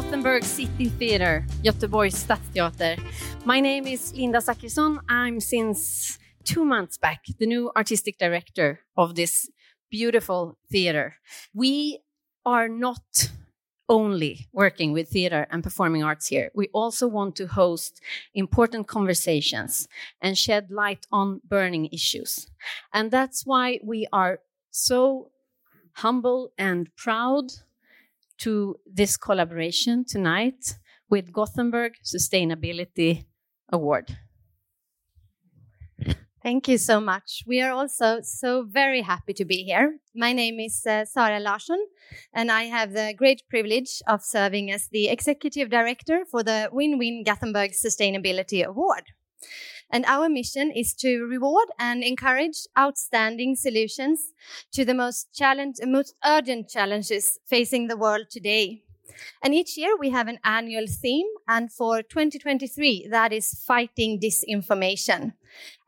Gothenburg City Theatre, Göteborgs Stadsteater. My name is Linda Zachrisson. I'm since two months back the new artistic director of this beautiful theatre. We are not only working with theater and performing arts here. We also want to host important conversations and shed light on burning issues. And that's why we are so humble and proud to this collaboration tonight with Gothenburg Sustainability Award. Thank you so much. We are also so very happy to be here. My name is uh, Sara Larsson, and I have the great privilege of serving as the Executive Director for the Win Win Gothenburg Sustainability Award. And our mission is to reward and encourage outstanding solutions to the most challenge, most urgent challenges facing the world today. And each year we have an annual theme. And for 2023, that is fighting disinformation.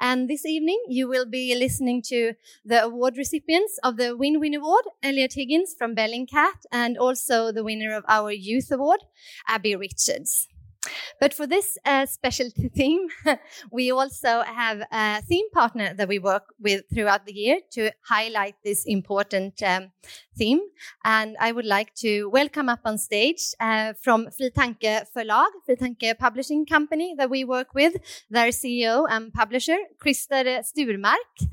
And this evening, you will be listening to the award recipients of the Win Win Award, Eliot Higgins from Bellingcat, and also the winner of our Youth Award, Abbie Richards. But for this uh, specialty theme, we also have a theme partner that we work with throughout the year to highlight this important um, theme. And I would like to welcome up on stage uh, from Fri Tanke Förlag, Fri Tanke Publishing Company that we work with, their CEO and publisher, Christer Sturmark.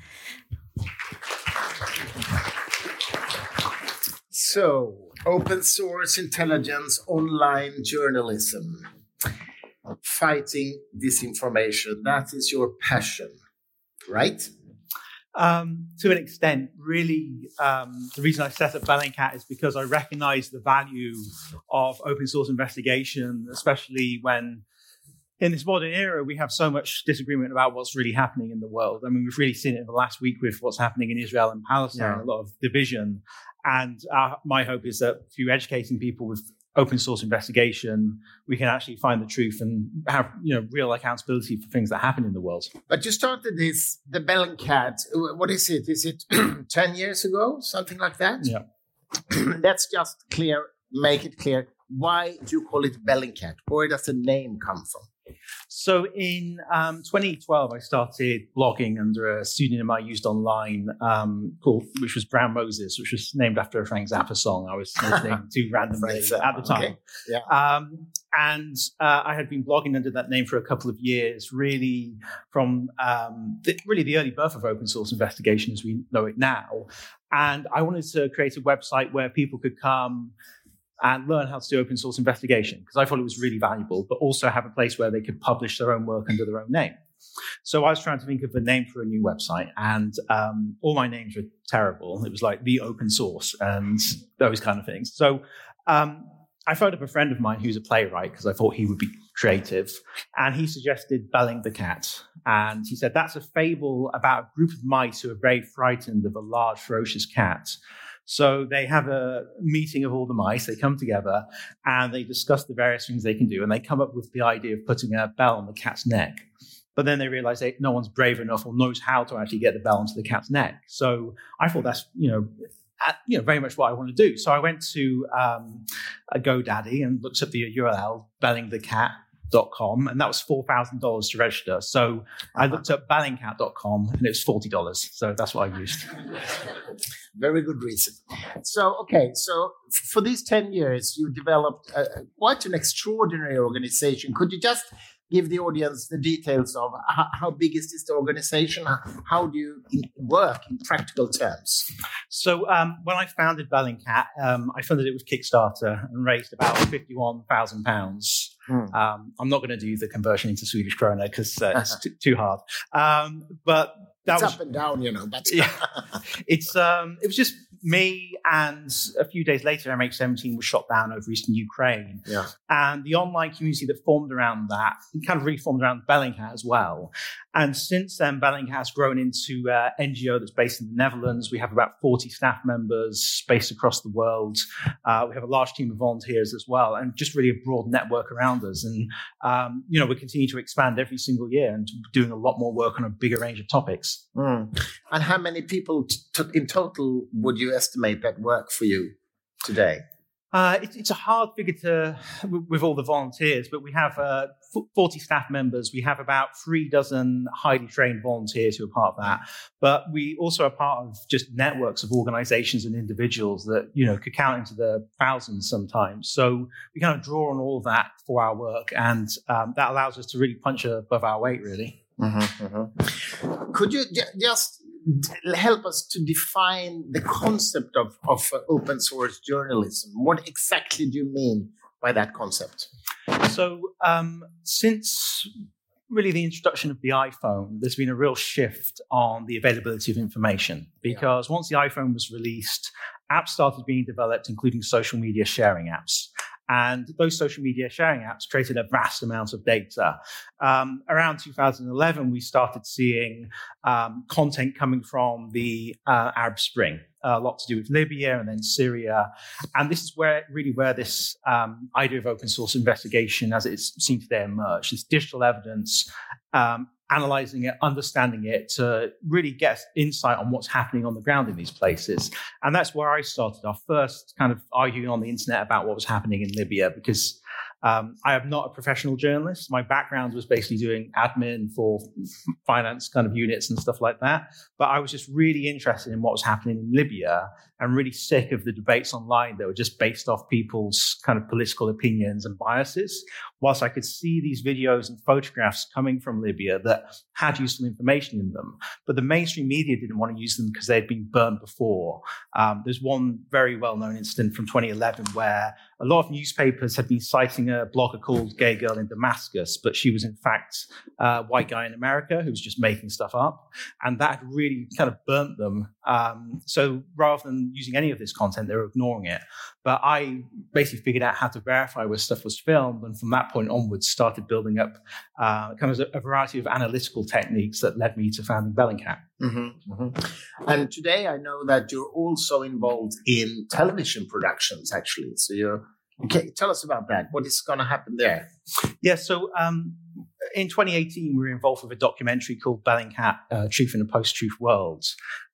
So, open source intelligence, online journalism fighting disinformation. That is your passion, right? Um, to an extent, really, um, the reason I set up Bellingcat is because I recognize the value of open source investigation, especially when in this modern era we have so much disagreement about what's really happening in the world. I mean, we've really seen it in the last week with what's happening in Israel and Palestine, yeah. a lot of division. And uh, my hope is that through educating people with open source investigation, we can actually find the truth and have you know real accountability for things that happen in the world. But you started this the Bellingcat. What is it? Is it ten years ago, something like that? Yeah. Let's just clear, make it clear. Why do you call it Bellingcat? Where does the name come from? So in um, 2012, I started blogging under a pseudonym I used online, um, called, which was Brown Moses, which was named after a Frank Zappa song I was listening to randomly at the time. Okay. Yeah. Um, and uh, I had been blogging under that name for a couple of years, really from um, the, really the early birth of open source investigation as we know it now. And I wanted to create a website where people could come and learn how to do open source investigation because I thought it was really valuable, but also have a place where they could publish their own work under their own name. So I was trying to think of a name for a new website, and um, all my names were terrible. It was like the open source and those kind of things. So um, I phoned up a friend of mine who's a playwright because I thought he would be creative, and he suggested Belling the Cat. And he said that's a fable about a group of mice who are very frightened of a large, ferocious cat. So they have a meeting of all the mice. They come together and they discuss the various things they can do. And they come up with the idea of putting a bell on the cat's neck. But then they realize that no one's brave enough or knows how to actually get the bell onto the cat's neck. So I thought that's, you know, you know, very much what I want to do. So I went to um, a GoDaddy and looked up the URL, belling the cat com, and that was $4,000 to register. So I looked up bellingcat.com and it was $40. So that's what I used. Very good reason. So, okay, so for these 10 years, you developed a, quite an extraordinary organization. Could you just give the audience the details of how, how big is this organization? How, how do you work in practical terms? So um, when I founded Bellingcat, um, I funded it with Kickstarter and raised about fifty-one thousand pounds. Hmm. Um, I'm not going to do the conversion into Swedish krona because uh, it's t- too hard. Um, but that it's was up and down, you know. But yeah, it's um, it was just me and a few days later, MH17 was shot down over eastern Ukraine. Yeah. And the online community that formed around that kind of reformed around Bellingcat as well. And since then, Bellingcat has grown into an NGO that's based in the Netherlands. We have about 40 staff members based across the world. Uh, we have a large team of volunteers as well, and just really a broad network around us. And, um, you know, we continue to expand every single year and doing a lot more work on a bigger range of topics. Mm. And how many people t- in total would you estimate that work for you today? Uh, it, it's a hard figure to with all the volunteers, but we have uh, 40 staff members. We have about three dozen highly trained volunteers who are part of that. But we also are part of just networks of organizations and individuals that you know could count into the thousands sometimes. So we kind of draw on all of that for our work, and um, that allows us to really punch above our weight, really. Mm-hmm, mm-hmm. Could you just help us to define the concept of, of uh, open source journalism? What exactly do you mean by that concept? So, um, since really the introduction of the iPhone, there's been a real shift on the availability of information because yeah. once the iPhone was released, apps started being developed, including social media sharing apps. And those social media sharing apps created a vast amount of data. Um, around 2011, we started seeing um, content coming from the uh, Arab Spring, a lot to do with Libya and then Syria. And this is where really where this um, idea of open source investigation, as it's seen today, emerged. This digital evidence um, analyzing it, understanding it to really get insight on what's happening on the ground in these places. And that's where I started off first, kind of arguing on the internet about what was happening in Libya because um, I am not a professional journalist. My background was basically doing admin for finance kind of units and stuff like that. But I was just really interested in what was happening in Libya and really sick of the debates online that were just based off people's kind of political opinions and biases. Whilst I could see these videos and photographs coming from Libya that had useful information in them, but the mainstream media didn't want to use them because they'd been burned before. Um, there's one very well known incident from 2011 where a lot of newspapers had been citing a blogger called Gay Girl in Damascus, but she was in fact a white guy in America who was just making stuff up. And that really kind of burnt them. Um, so rather than using any of this content, they were ignoring it. But I basically figured out how to verify where stuff was filmed. And from that point onwards, started building up uh, kind of a, variety of analytical techniques that led me to founding Bellingcat. Mm-hmm, mm-hmm. And today I know that you're also involved in television productions, actually. So you're Okay, tell us about that. What is going to happen there? Yeah, so um, in 2018, we were involved with a documentary called Bellingcat uh, Truth in a Post Truth World.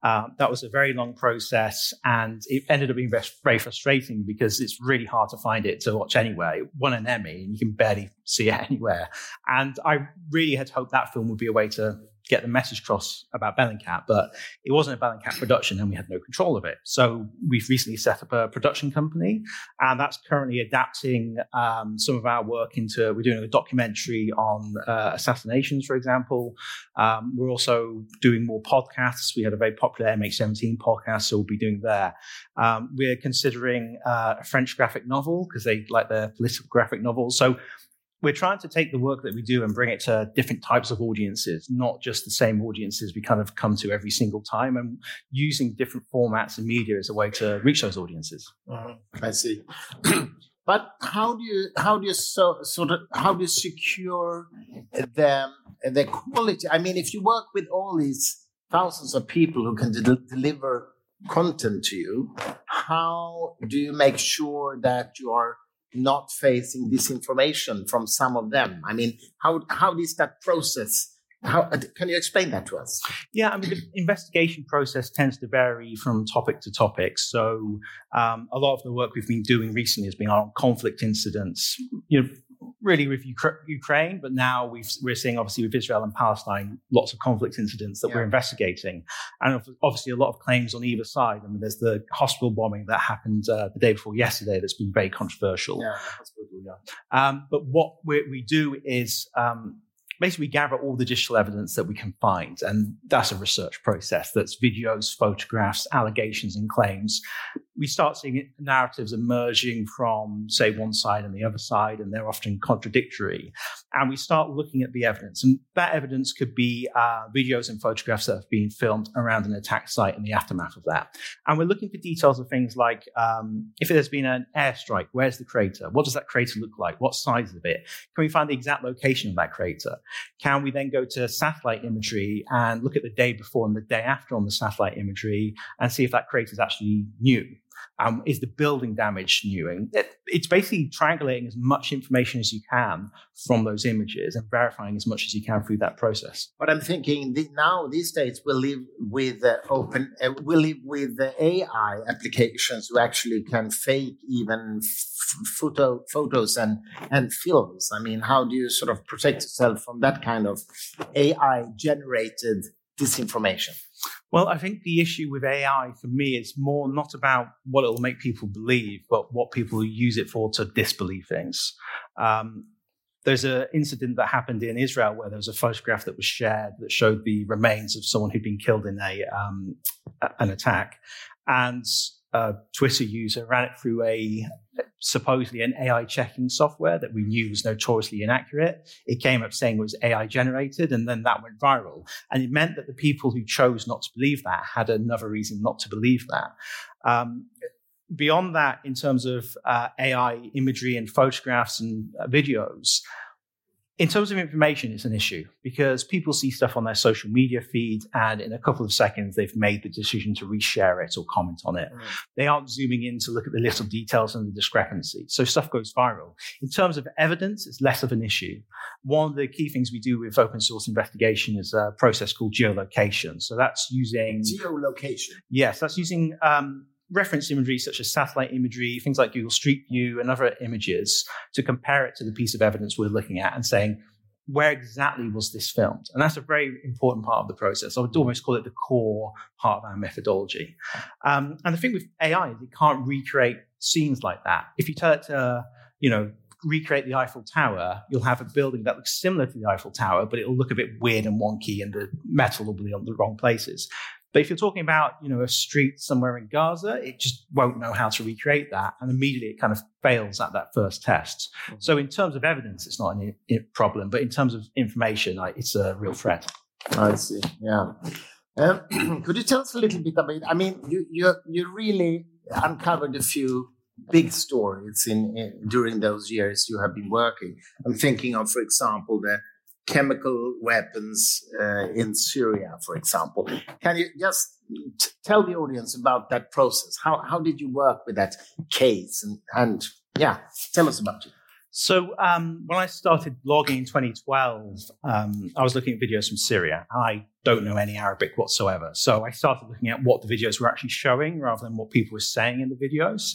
Uh, that was a very long process and it ended up being very frustrating because it's really hard to find it to watch anywhere. It won an Emmy and you can barely see it anywhere. And I really had hoped that film would be a way to get the message across about Bellingcat, but it wasn't a Bellingcat production and we had no control of it. So we've recently set up a production company and that's currently adapting um, some of our work into, we're doing a documentary on uh, assassinations, for example. Um, we're also doing more podcasts. We had a very popular MH17 podcast, so we'll be doing there. Um, we're considering uh, a French graphic novel because they like their political graphic novels. So we're trying to take the work that we do and bring it to different types of audiences, not just the same audiences we kind of come to every single time, and using different formats and media as a way to reach those audiences. Mm-hmm. I see. but how do you how do you so, sort of how do you secure the the quality? I mean, if you work with all these thousands of people who can de- deliver content to you, how do you make sure that you are not facing disinformation from some of them? I mean, how how is that process? How uh, can you explain that to us? Yeah, I mean, the investigation process tends to vary from topic to topic. So, um, a lot of the work we've been doing recently has been on conflict incidents. You know, really with Ukraine, but now we are seeing obviously with Israel and Palestine lots of conflict incidents that yeah. we're investigating, and obviously a lot of claims on either side. I mean, there's the hospital bombing that happened uh, the day before yesterday that's been very controversial. Yeah, yeah. Um, but what we do is um, basically we gather all the digital evidence that we can find and that's a research process that's videos photographs allegations and claims we start seeing narratives emerging from say one side and the other side and they're often contradictory. And we start looking at the evidence. And that evidence could be uh, videos and photographs that have been filmed around an attack site and the aftermath of that. And we're looking for details of things like um, if there's been an airstrike where's the crater? What does that crater look like? What size of it? Can we find the exact location of that crater? Can we then go to satellite imagery and look at the day before and the day after on the satellite imagery and see if that crater is actually new? Um, is the building damage new? It, it's basically triangulating as much information as you can from those images and verifying as much as you can through that process. But I'm thinking the, now these days we live with uh, open, uh, we live with uh, AI applications who actually can fake even f- photo photos and and films. I mean, how do you sort of protect yourself from that kind of AI generated disinformation? Well, I think the issue with AI for me is more not about what it'll make people believe, but what people use it for to disbelieve things. Um, there's an incident that happened in Israel where there was a photograph that was shared that showed the remains of someone who'd been killed in a um, an attack, and a Twitter user ran it through a supposedly an AI checking software that we knew was notoriously inaccurate. It came up saying it was AI generated, and then that went viral. And it meant that the people who chose not to believe that had another reason not to believe that. Um, beyond that, in terms of uh, AI imagery and photographs and uh, videos, in terms of information, it's an issue because people see stuff on their social media feed, and in a couple of seconds, they've made the decision to reshare it or comment on it. Mm. They aren't zooming in to look at the little details and the discrepancies. So stuff goes viral. In terms of evidence, it's less of an issue. One of the key things we do with open source investigation is a process called geolocation. So that's using geolocation. Yes, that's using um, reference imagery such as satellite imagery, things like Google Street View and other images to compare it to the piece of evidence we're looking at and saying, where exactly was this filmed? And that's a very important part of the process. I would almost call it the core part of our methodology. Um, and the thing with AI is it can't recreate scenes like that. If you tell it to, you know, recreate the Eiffel Tower, you'll have a building that looks similar to the Eiffel Tower, but it'll look a bit weird and wonky and the metal will be on the wrong places. But if you're talking about, you know, a street somewhere in Gaza, it just won't know how to recreate that. And immediately it kind of fails at that first test. Mm-hmm. So in terms of evidence, it's not a problem. But in terms of information, it's a real threat. I see. Yeah. Um, could you tell us a little bit about? I mean, you you you really uncovered a few big stories in, in, during those years you have been working. I'm thinking of, for example, the chemical weapons uh, in Syria, for example. Can you just t- tell the audience about that process? How, how did you work with that case? And, and yeah, tell us about it. So um, when I started blogging in 2012, um, I was looking at videos from Syria. I don't know any Arabic whatsoever. So I started looking at what the videos were actually showing rather than what people were saying in the videos.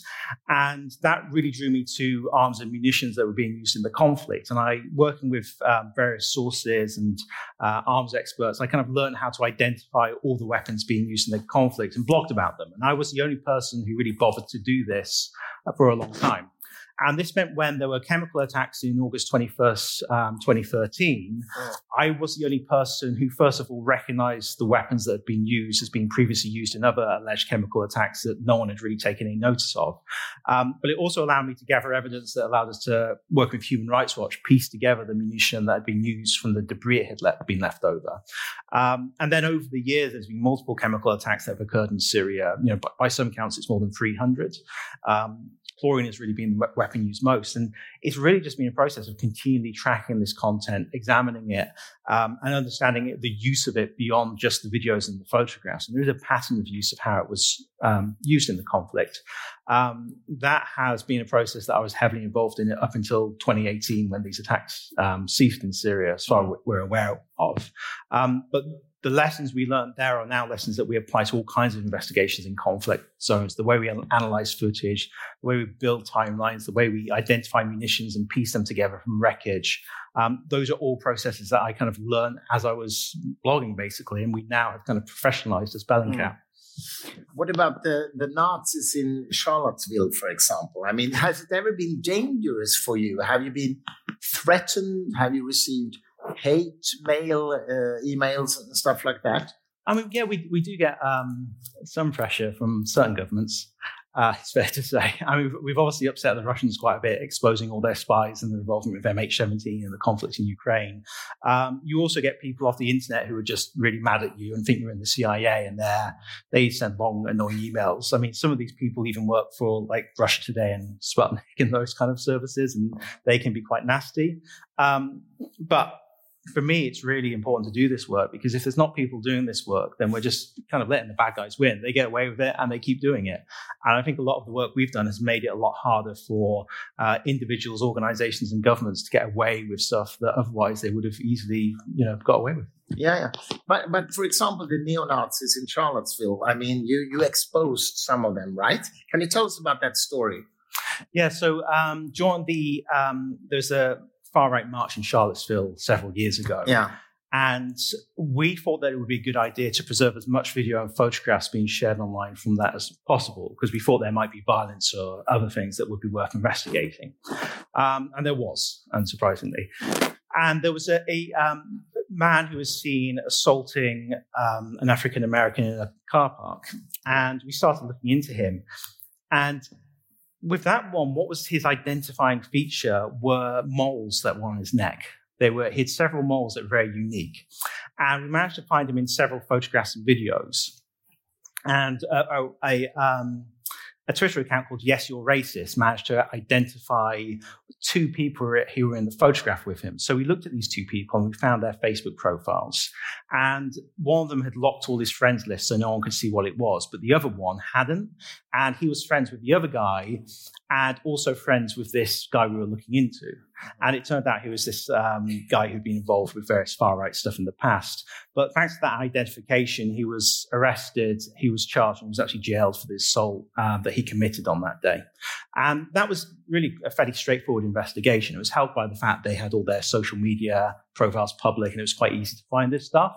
And that really drew me to arms and munitions that were being used in the conflict. And I, working with um, various sources and uh, arms experts, I kind of learned how to identify all the weapons being used in the conflict and blogged about them. And I was the only person who really bothered to do this uh, for a long time. And this meant when there were chemical attacks in August 21st, um, 2013, oh. I was the only person who, first of all, recognized the weapons that had been used as being previously used in other alleged chemical attacks that no one had really taken any notice of. Um, but it also allowed me to gather evidence that allowed us to work with Human Rights Watch, piece together the munition that had been used from the debris it had le- been left over. Um, and then over the years, there's been multiple chemical attacks that have occurred in Syria. You know, by, by some counts, it's more than 300. Um, chlorine has really been the weapon used most. And it's really just been a process of continually tracking this content, examining it, um, and understanding it, the use of it beyond just the videos and the photographs. And there is a pattern of use of how it was um, used in the conflict. Um, that has been a process that I was heavily involved in up until 2018 when these attacks um, ceased in Syria, as far as we're aware of. Um, but the lessons we learned there are now lessons that we apply to all kinds of investigations in conflict zones. The way we analyze footage, the way we build timelines, the way we identify munitions and piece them together from wreckage. Um, those are all processes that I kind of learned as I was blogging, basically, and we now have kind of professionalized as Bellingcat. Mm. What about the, the Nazis in Charlottesville, for example? I mean, has it ever been dangerous for you? Have you been threatened? Have you received hate mail, uh, emails, and stuff like that? I mean, yeah, we, we do get um, some pressure from certain governments. Uh, it's fair to say. I mean, we've obviously upset the Russians quite a bit, exposing all their spies and the involvement with MH17 and the conflict in Ukraine. Um, you also get people off the internet who are just really mad at you and think you're in the CIA, and they they send long, annoying emails. I mean, some of these people even work for like Russia Today and Sputnik and those kind of services, and they can be quite nasty. Um, but for me, it's really important to do this work because if there's not people doing this work, then we're just kind of letting the bad guys win. They get away with it and they keep doing it. And I think a lot of the work we've done has made it a lot harder for uh, individuals, organizations, and governments to get away with stuff that otherwise they would have easily, you know, got away with. Yeah, yeah. But but for example, the neo Nazis in Charlottesville. I mean, you you exposed some of them, right? Can you tell us about that story? Yeah. So um, during the um, there's a far right march in Charlottesville several years ago. Yeah. And we thought that it would be a good idea to preserve as much video and photographs being shared online from that as possible, because we thought there might be violence or other things that would be worth investigating. Um, and there was, unsurprisingly. And there was a, a um, man who was seen assaulting um, an African American in a car park. And we started looking into him. And with that one, what was his identifying feature were moles that were on his neck. They were, he had several moles that were very unique. And we managed to find him in several photographs and videos. And uh, oh, a, um, a Twitter account called Yes You're Racist managed to identify two people who were in the photograph with him. So we looked at these two people and we found their Facebook profiles. And one of them had locked all his friends list so no one could see what it was, but the other one hadn't. And he was friends with the other guy and also friends with this guy we were looking into. And it turned out he was this um, guy who'd been involved with various far right stuff in the past. But thanks to that identification, he was arrested, he was charged, and he was actually jailed for the assault um, that he committed on that day. And that was really a fairly straightforward investigation. It was helped by the fact they had all their social media profiles public, and it was quite easy to find this stuff.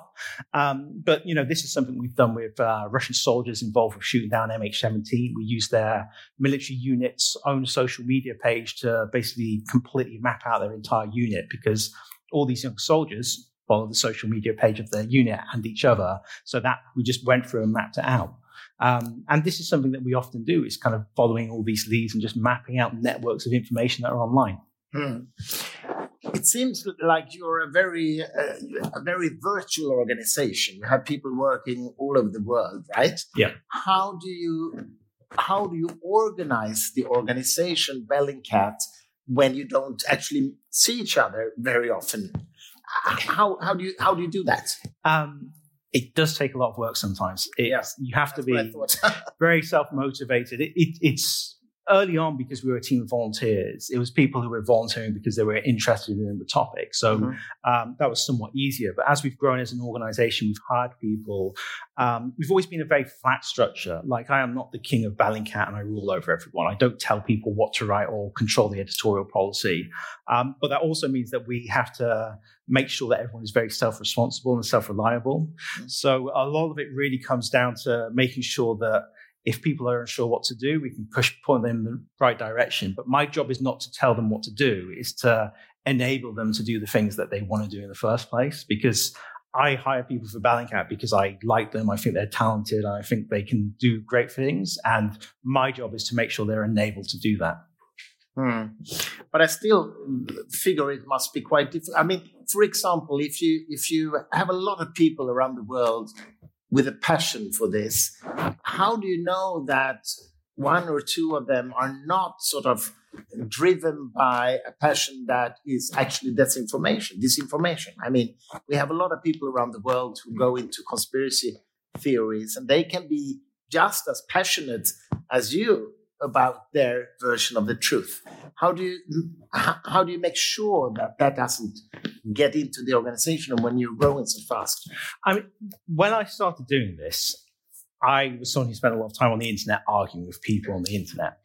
Um, but you know, this is something we've done with uh, Russian soldiers involved with shooting down MH17. We used their military unit's own social media page to basically completely map out their entire unit because all these young soldiers follow the social media page of their unit and each other. So that we just went through and mapped it out. Um, and this is something that we often do is kind of following all these leads and just mapping out networks of information that are online. Hmm. It seems like you're a very, uh, a very virtual organization. You have people working all over the world, right? Yeah. How do you, how do you organize the organization Bellingcat when you don't actually see each other very often? How how do you how do you do that? Um, it does take a lot of work sometimes. It's, Yeah, you have to be very self motivated. It, it, it's early on because we were a team of volunteers. It was people who were volunteering because they were interested in the topic. So Mhm. um, that was somewhat easier. But as we've grown as an organization, we've hired people. Um, we've always been a very flat structure. Like I am not the king of Bellingcat and I rule over everyone. I don't tell people what to write or control the editorial policy. Um, but that also means that we have to make sure that everyone is very self-responsible and self-reliable. Mhm. So a lot of it really comes down to making sure that if people are unsure what to do, we can push point them in the right direction. But my job is not to tell them what to do; is to enable them to do the things that they want to do in the first place. Because I hire people for Bellingcat because I like them, I think they're talented, I think they can do great things. And my job is to make sure they're enabled to do that. Hmm. But I still figure it must be quite different. I mean, for example, if you if you have a lot of people around the world with a passion for this, how do you know that one or two of them are not sort of driven by a passion that is actually disinformation? Disinformation. I mean, we have a lot of people around the world who go into conspiracy theories, and they can be just as passionate as you about their version of the truth. How do you how, do you make sure that that doesn't get into the organization when you're growing so fast? I mean, when I started doing this, I was someone who spent a lot of time on the internet arguing with people on the internet.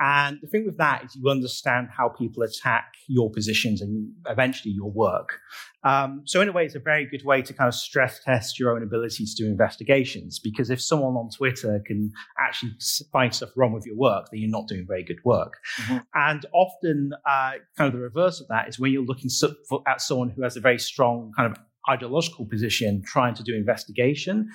And the thing with that is you understand how people attack your positions and eventually your work. Um, so in a way, it's a very good way to kind of stress test your own ability to do investigations. Because if someone on Twitter can actually find stuff wrong with your work, then you're not doing very good work. Mhm. And often, uh, kind of the reverse of that is when you're looking at someone who has a very strong kind of ideological position trying to do investigation,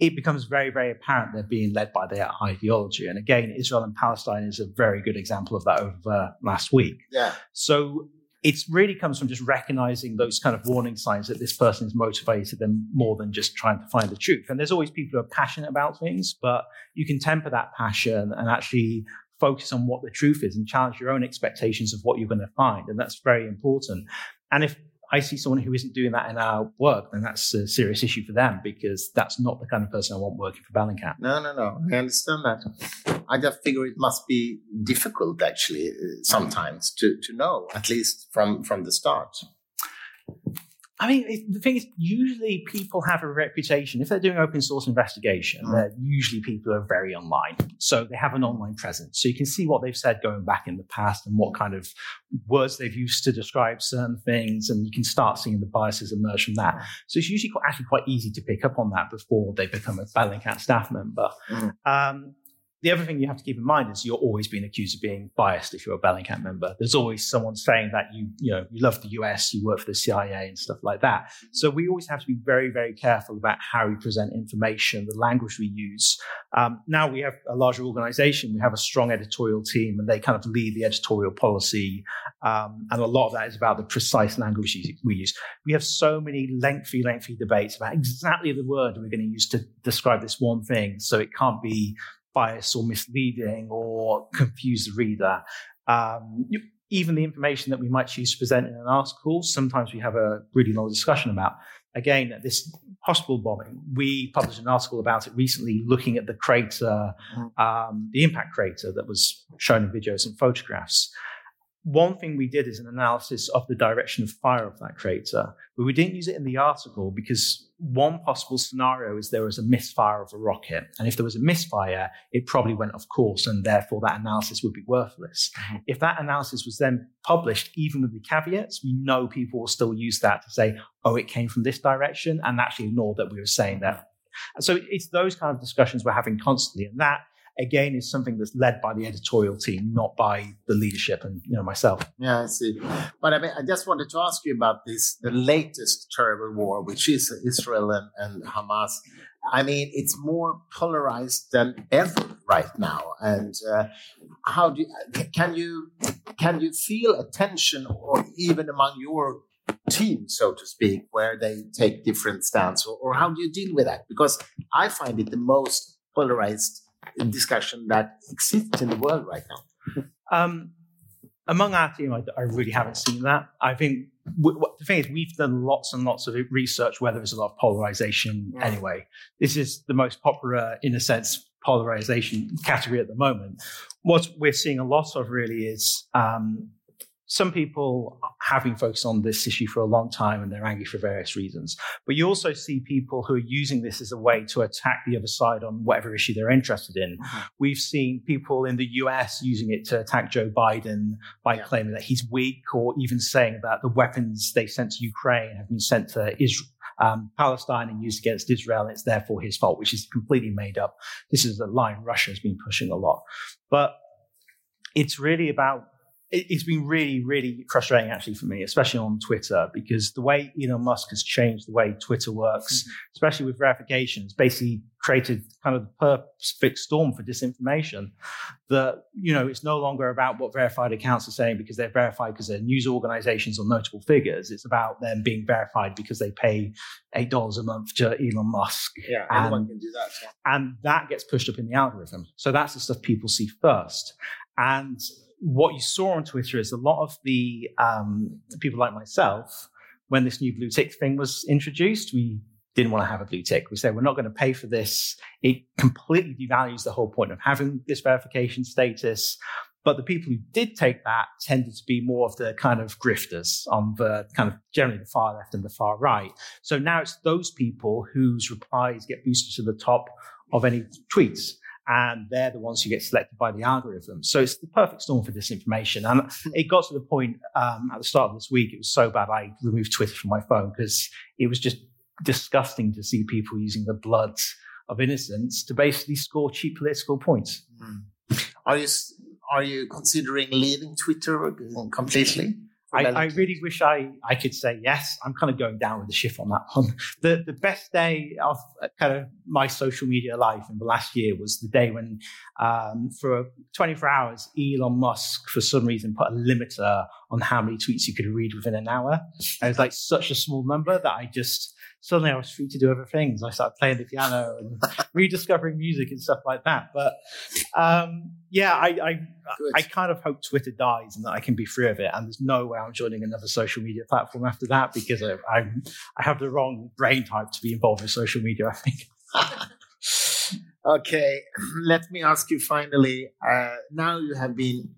it becomes very, very apparent they're being led by their ideology. And again, Israel and Palestine is a very good example of that over last week. Yeah. So it really comes from just recognizing those kind of warning signs that this person is motivated and more than just trying to find the truth. And there's always people who are passionate about things, but you can temper that passion and actually focus on what the truth is and challenge your own expectations of what you're going to find. And that's very important. And if I see someone who isn't doing that in our work, then that's a serious issue for them because that's not the kind of person I want working for Bellingcat. No, no, no. I understand that. I just figure it must be difficult actually uh, sometimes to, to know, at least from, from the start. I mean, it, the thing is, usually people have a reputation. If they're doing open source investigation, Mm. they're usually people who are very online. So they have an online presence. So you can see what they've said going back in the past and what kind of words they've used to describe certain things. And you can start seeing the biases emerge from that. So it's usually quite, actually quite easy to pick up on that before they become a Bellingcat staff member. Mm. Um, the other thing you have to keep in mind is you're always being accused of being biased if you're a Bellingcat member. There's always someone saying that you, you know, you love the US, you work for the CIA and stuff like that. So we always have to be very, very careful about how we present information, the language we use. Um, now we have a larger organization, we have a strong editorial team, and they kind of lead the editorial policy. Um, and a lot of that is about the precise language we use. We have so many lengthy, lengthy debates about exactly the word we're going to use to describe this one thing. So it can't be biased or misleading or confuse the reader. Um, even the information that we might choose to present in an article, sometimes we have a really long discussion about. Again, this hospital bombing, we published an article about it recently, looking at the crater, um, the impact crater that was shown in videos and photographs. One thing we did is an analysis of the direction of fire of that crater, but we didn't use it in the article because one possible scenario is there was a misfire of a rocket. And if there was a misfire, it probably went off course and therefore that analysis would be worthless. Mhm. If that analysis was then published, even with the caveats, we know people will still use that to say, oh, it came from this direction and actually ignore that we were saying that. And so it's those kind of discussions we're having constantly. And that again is something that's led by the editorial team, not by the leadership and you know myself. Yeah, I see. But I mean, I just wanted to ask you about this, the latest terrible war, which is Israel and, and Hamas. I mean, it's more polarized than ever right now. And uh, how do you, can you can you feel a tension, or even among your team, so to speak, where they take different stance, or, or how do you deal with that? Because I find it the most polarized discussion that exists in the world right now. Um, among our team, I, I, really haven't seen that. I think w- w- the thing is, we've done lots and lots of research where there's a lot of polarization Yeah. anyway. This is the most popular, in a sense, polarization category at the moment. What we're seeing a lot of really is um, some people have been focused on this issue for a long time and they're angry for various reasons. But you also see people who are using this as a way to attack the other side on whatever issue they're interested in. We've seen people in the US using it to attack Joe Biden by Yeah. claiming that he's weak or even saying that the weapons they sent to Ukraine have been sent to Israel. Um, Palestine and used against Israel, and it's therefore his fault, which is completely made up. This is a line Russia has been pushing a lot. But it's really about it's been really, really frustrating actually for me, especially on Twitter, because the way Elon Musk has changed the way Twitter works, mm-hmm. especially with verifications, basically created kind of the perfect storm for disinformation. That, you know, it's no longer about what verified accounts are saying because they're verified because they're news organizations or notable figures. It's about them being verified because they pay $8 a month to Elon Musk Yeah, anyone can do that. and that gets pushed up in the algorithm. So that's the stuff people see first. And what you saw on Twitter is a lot of the um, people like myself, when this new blue tick thing was introduced, we didn't want to have a blue tick. We said we're not going to pay for this. It completely devalues the whole point of having this verification status. But the people who did take that tended to be more of the kind of grifters on the kind of generally the far left and the far right. So now it's those people whose replies get boosted to the top of any tweets. And they're the ones who get selected by the algorithm. So it's the perfect storm for disinformation. And hmm. it got to the point um, at the start of this week, it was so bad I removed Twitter from my phone because it was just disgusting to see people using the blood of innocents to basically score cheap political points. Hmm. Are you are you considering leaving Twitter uh, completely? I, I really wish I, I could say yes. I'm kind of going down with the ship on that one. The the best day of uh, kind of my social media life in the last year was the day when, um, for 24 hours, Elon Musk for some reason put a limiter on how many tweets you could read within an hour. And it was like such a small number that I just suddenly I was free to do other things. I started playing the piano and rediscovering music and stuff like that. But um, yeah, I I, I, kind of hope Twitter dies and that I can be free of it. And there's no way I'm joining another social media platform after that because I, I'm I have the wrong brain type to be involved in social media. I think. okay, let me ask you finally. Uh, now you have been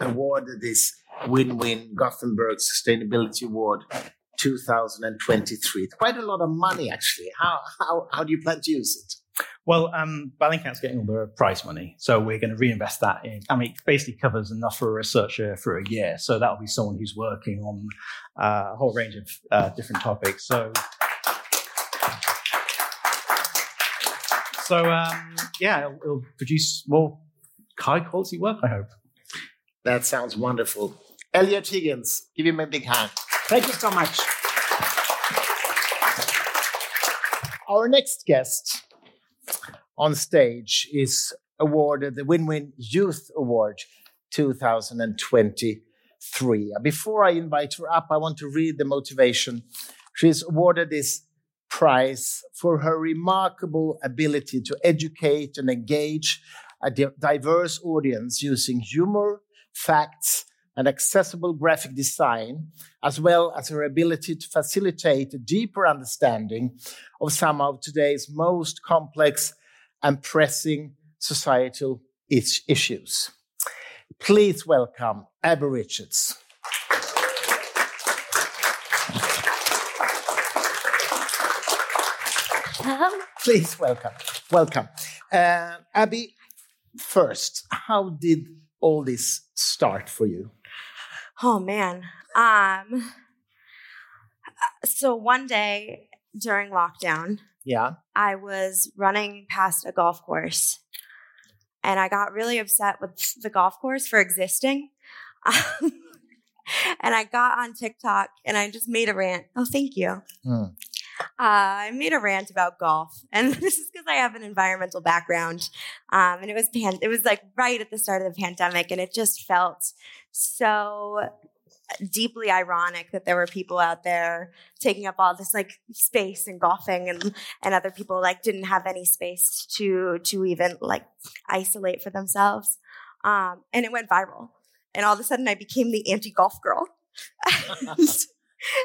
awarded this Win-Win Gothenburg Sustainability Award 2023. It's quite a lot of money, actually. How, how, how do you plan to use it? Well, um, getting all the prize money, so we're going to reinvest that in. I mean, it basically covers enough for a researcher for a year, so that'll be someone who's working on uh, a whole range of uh, different topics. So, so um, yeah, it'll, it'll produce more high quality work. I hope. That sounds wonderful. Eliot Higgins, give him a big hand. Thank you so much. Our next guest on stage is awarded the Win Win Youth Award 2023. Uh, before I invite her up, I want to read the motivation. She is awarded this prize for her remarkable ability to educate and engage a diverse audience using humor, facts, and accessible graphic design, as well as her ability to facilitate a deeper understanding of some of today's most complex and pressing societal issues. Please welcome Abbie Richards. Please welcome. Welcome. Uh, Abbie, first, how did all this start for you? Oh man. Um so one day during lockdown, yeah. I was running past a golf course and I got really upset with the golf course for existing. and I got on TikTok and I just made a rant. Oh, thank you. Mm. Uh, I made a rant about golf, and this is because I have an environmental background. Um, and it was pan- it was like right at the start of the pandemic, and it just felt so deeply ironic that there were people out there taking up all this like space and golfing and and other people like didn't have any space to to even like isolate for themselves um and it went viral and all of a sudden i became the anti golf girl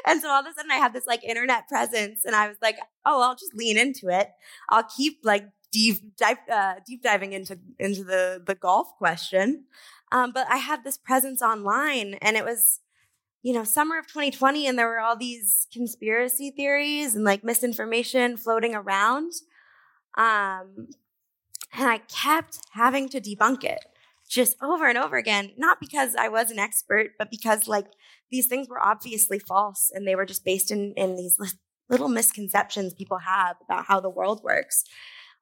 and so all of a sudden I had this like internet presence and I was like, oh, I'll just lean into it. I'll keep like deep dive, uh, deep diving into into the the golf question. Um, but I had this presence online and it was you know summer of 2020 and there were all these conspiracy theories and like misinformation floating around um, and I kept having to debunk it just over and over again not because I was an expert but because like these things were obviously false and they were just based in, in these little misconceptions people have about how the world works.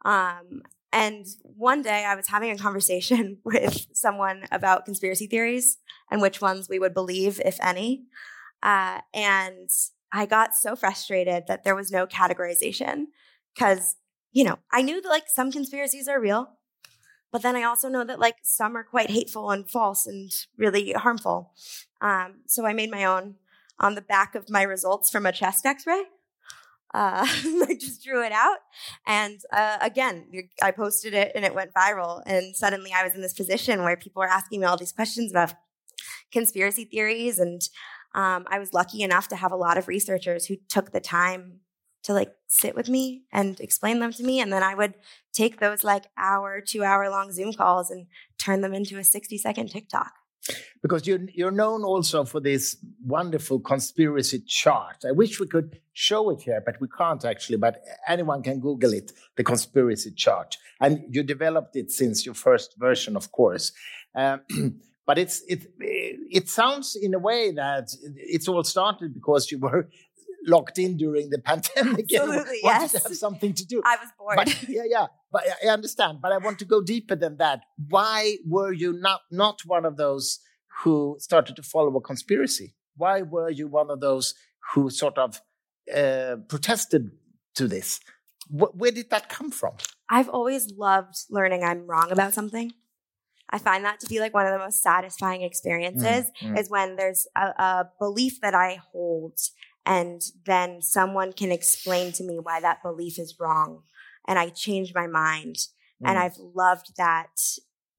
Um, and one day I was having a conversation with someone about conspiracy theories and which ones we would believe, if any. Uh, and I got so frustrated that there was no categorization because, you know, I knew that like some conspiracies are real, but then I also know that like some are quite hateful and false and really harmful. Um, so I made my own on the back of my results from a chest X-ray. Uh, I just drew it out, and uh, again, I posted it, and it went viral. And suddenly, I was in this position where people were asking me all these questions about conspiracy theories, and um, I was lucky enough to have a lot of researchers who took the time to like sit with me and explain them to me. And then I would take those like hour, two hour long Zoom calls and turn them into a 60 second TikTok. Because you're, you're known also for this wonderful conspiracy chart. I wish we could show it here, but we can't actually. But anyone can Google it, the conspiracy chart. And you developed it since your first version, of course. Um, but it's it it sounds in a way that it's all started because you were locked in during the pandemic Absolutely, and wanted yes. to have something to do. I was bored. But, yeah, yeah. But I understand. But I want to go deeper than that. Why were you not not one of those who started to follow a conspiracy? Why were you one of those who sort of uh, protested to this? Wh where did that come from? I've always loved learning I'm wrong about something. I find that to be like one of the most satisfying experiences mm, mm. is when there's a, a, belief that I hold and then someone can explain to me why that belief is wrong and I change my mind. And Mm. I've loved that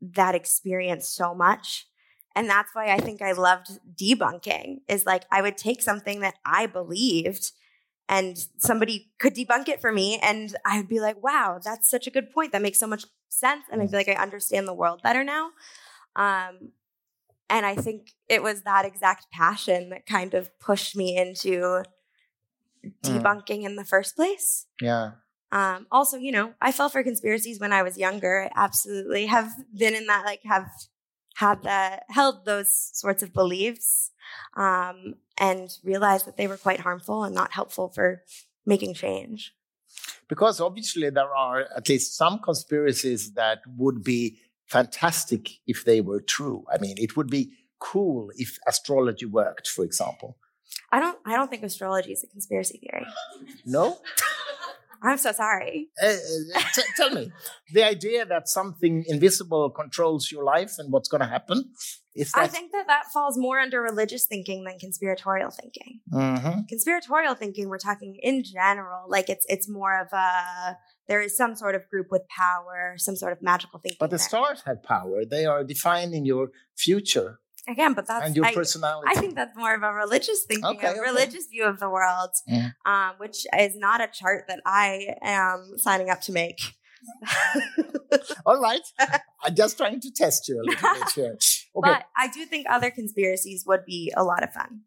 that experience so much. And that's why I think I loved debunking is like I would take something that I believed and somebody could debunk it for me and I'd be like, wow, that's such a good point. That makes so much sense. And I feel like I understand the world better now. Um, and I think it was that exact passion that kind of pushed me into debunking in the first place. Yeah. Um, also, you know, I fell for conspiracies when I was younger. I absolutely have been in that, like, have had that, held those sorts of beliefs, um, and realized that they were quite harmful and not helpful for making change. Because obviously there are at least some conspiracies that would be fantastic if they were true. I mean, it would be cool if astrology worked, for example. I don't, I don't think astrology is a conspiracy theory. No? I'm so sorry. Uh, t- tell me, the idea that something invisible controls your life and what's going to happen is that. I think that that falls more under religious thinking than conspiratorial thinking. Mhm. conspiratorial thinking we're talking in general like it's it's more of a there is some sort of group with power some sort of magical thinking But the there. stars have power. They are defining your future again but that's and your I, personality. I think that's more of a religious thinking Okay, a okay. religious view of the world Yeah. um, which is not a chart that i am signing up to make All right. I'm just trying to test you a little bit here. Okay. but i do think other conspiracies would be a lot of fun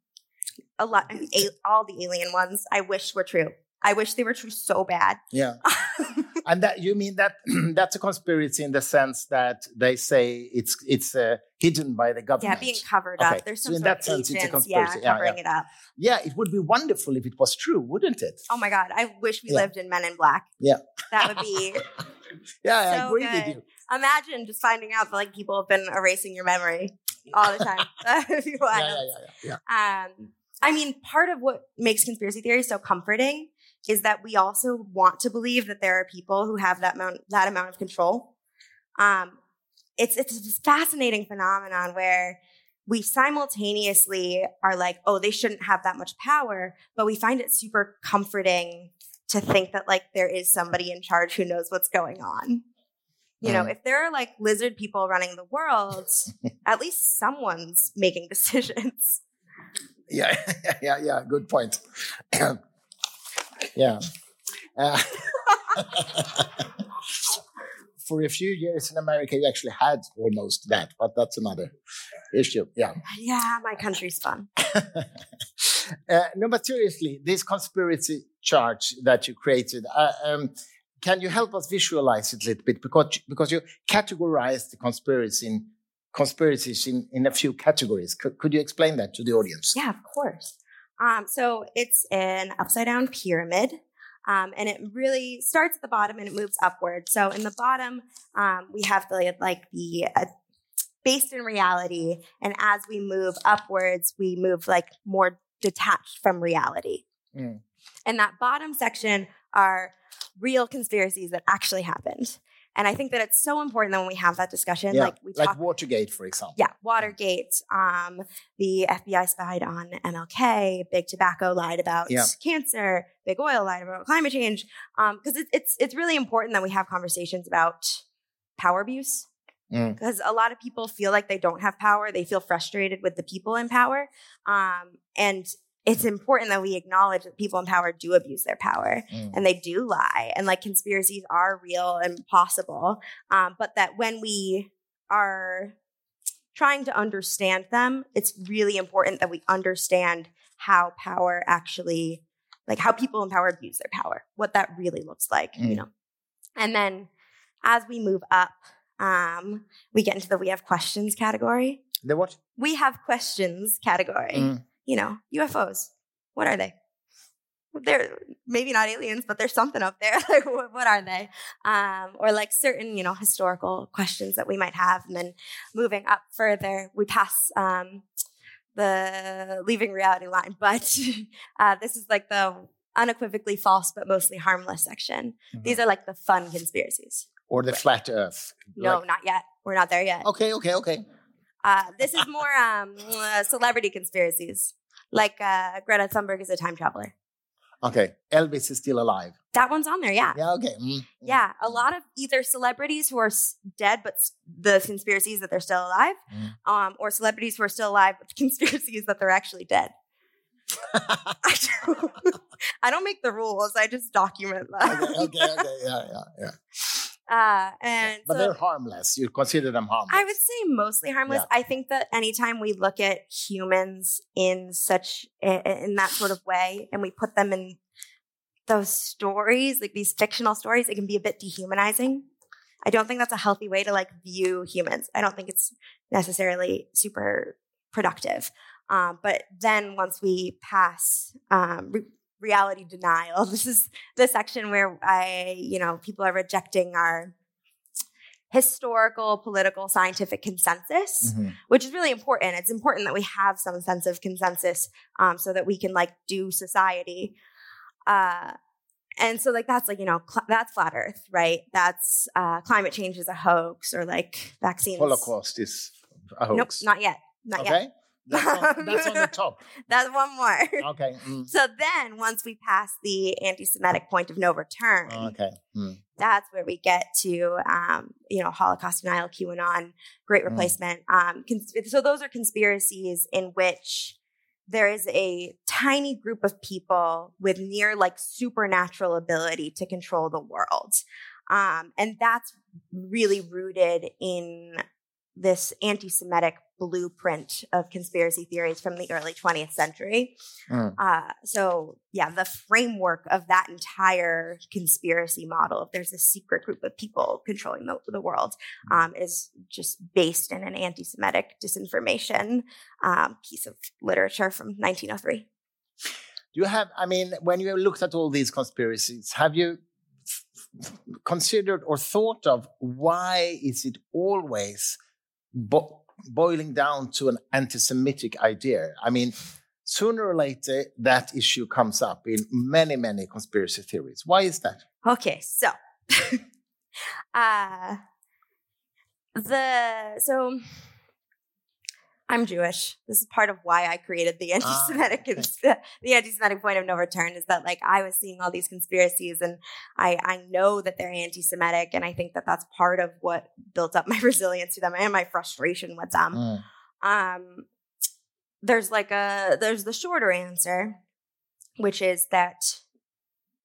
a lot and a- all the alien ones i wish were true i wish they were true so bad yeah. And that you mean that that's a conspiracy in the sense that they say it's it's uh, hidden by the government. Yeah, being covered Okay, up. There's so some in sort that sense, it's a agents, yeah, conspiracy. Yeah, covering it up. Yeah, it would be wonderful if it was true, wouldn't it? Oh my god, I wish we Yeah. lived in Men in Black. Yeah. That would be Yeah, I So agree with you. imagine just finding out that like people have been erasing your memory all the time. Yeah, yeah, yeah, yeah. Um, I mean, part of what makes conspiracy theories so comforting is that we also want to believe that there are people who have that amount that amount of control. Um, it's it's this fascinating phenomenon where we simultaneously are like, oh, they shouldn't have that much power, but we find it super comforting to think that like there is somebody in charge who knows what's going on. You know, Mm. if there are like lizard people running the world, at least someone's making decisions. Yeah, yeah, yeah. Good point. yeah. Uh, for a few years in America, you actually had almost that, but that's another issue. Yeah. Yeah, my country's fun. Uh, no, but seriously, this conspiracy chart that you created, uh, um, can you help us visualize it a little bit? Because because you categorized the conspiracy in, conspiracies in, in a few categories. Could, could you explain that to the audience? Yeah, of course. Um, so it's an upside down pyramid. Um, and it really starts at the bottom and it moves upward. So in the bottom, um, we have the like the uh, based in reality, and as we move upwards, we move like more detached from reality. Mm. And that bottom section are real conspiracies that actually happened. And I think that it's so important that when we have that discussion, Yeah, like we like talk Watergate, for example. yeah, Watergate. Um, the FBI spied on MLK. Big Tobacco lied about Yeah. cancer. Big Oil lied about climate change. Because it, it's it's really important that we have conversations about power abuse. Mm. Because a lot of people feel like they don't have power. They feel frustrated with the people in power. Um, and it's important that we acknowledge that people in power do abuse their power Mm. and they do lie and like conspiracies are real and possible um, but that when we are trying to understand them it's really important that we understand how power actually like how people in power abuse their power what that really looks like you Mm. know and then as we move up um, we get into the we have questions category The what? we have questions category Mm. You know, UFOs. What are they? They're maybe not aliens, but there's something up there. like, what, are they? Um, or like certain, you know, historical questions that we might have. And then moving up further, we pass um, the leaving reality line. But uh, this is like the unequivocally false, but mostly harmless section. These are like the fun conspiracies. Or the flat Earth? No, Like- not yet. We're not there yet. okay, okay, okay. Uh, this is more um, uh, celebrity conspiracies. Like uh, Greta Thunberg is a time traveler. Okay, Elvis is still alive. That one's on there, yeah. Yeah. Okay. Mm, mm. Yeah, a lot of either celebrities who are s- dead, but s- the conspiracies that they're still alive, Mm. um, or celebrities who are still alive, but the conspiracies that they're actually dead. I don't, I don't make the rules; I just document them. okay. Okay. Okay. Yeah. Yeah. Yeah. Uh, and But so they're harmless. You consider them harmless. I would say mostly harmless. I think that anytime we look at humans in such in that sort of way, and we put them in those stories, like these fictional stories, it can be a bit dehumanizing. I don't think that's a healthy way to like view humans. I don't think it's necessarily super productive. Um, but then once we pass um, re- reality denial, this is the section where I, you know, people are rejecting our historical, political, scientific consensus, Mhm. which is really important. It's important that we have some sense of consensus um, so that we can like do society. Uh, and so like that's like you know cl- that's flat Earth, right? That's uh, climate change is a hoax or like vaccines. Holocaust is a Nope, hoax. not yet. Not yet. That's on, that's on the top. That's one more. Okay. mm, So then, once we pass the anti-Semitic point of no return, Okay. mm, that's where we get to um, you know holocaust denial qanon great Mm. replacement um, cons- so those are conspiracies in which there is a tiny group of people with near like supernatural ability to control the world um, and that's really rooted in this anti-semitic blueprint of conspiracy theories from the early 20th century mm. uh, so yeah, the framework of that entire conspiracy model, if there's a secret group of people controlling the, the world, um, is just based in an anti-Semitic disinformation um, piece of literature from 1903. Do you have? I mean, when you looked at all these conspiracies, have you considered or thought of why is it always bo- boiling down to an anti-Semitic idea? I mean, sooner or later that issue comes up in many, many conspiracy theories. Why is that? Okay, so uh, the so I'm Jewish. This is part of why I created the anti-Semitic okay. cons- the anti-Semitic point of no return is that like I was seeing all these conspiracies and I I know that they're anti-Semitic and I think that that's part of what built up my resilience to them and my frustration with them. Mm, Um, there's like a there's the shorter answer, which is that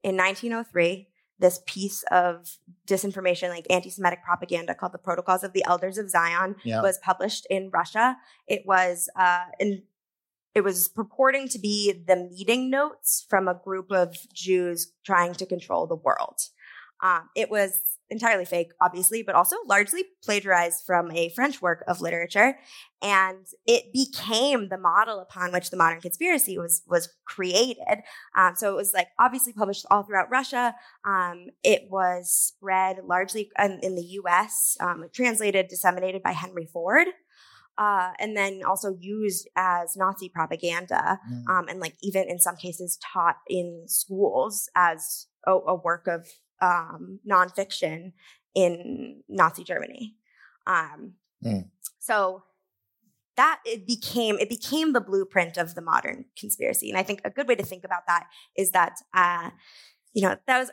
in 1903, this piece of disinformation, like anti-Semitic propaganda, called the Protocols of the Elders of Zion, Yeah. was published in Russia. It was uh, in it was purporting to be the meeting notes from a group of Jews trying to control the world. Um, it was entirely fake, obviously, but also largely plagiarized from a French work of literature, and it became the model upon which the modern conspiracy was was created. Um, so it was like obviously published all throughout Russia. Um, it was spread largely in, in the U.S., um, translated, disseminated by Henry Ford. Uh, and then also used as Nazi propaganda, mm. um, and like even in some cases taught in schools as a, a work of um, nonfiction in Nazi Germany. Um, Mm. So that it became it became the blueprint of the modern conspiracy, and I think a good way to think about that is that uh, you know that was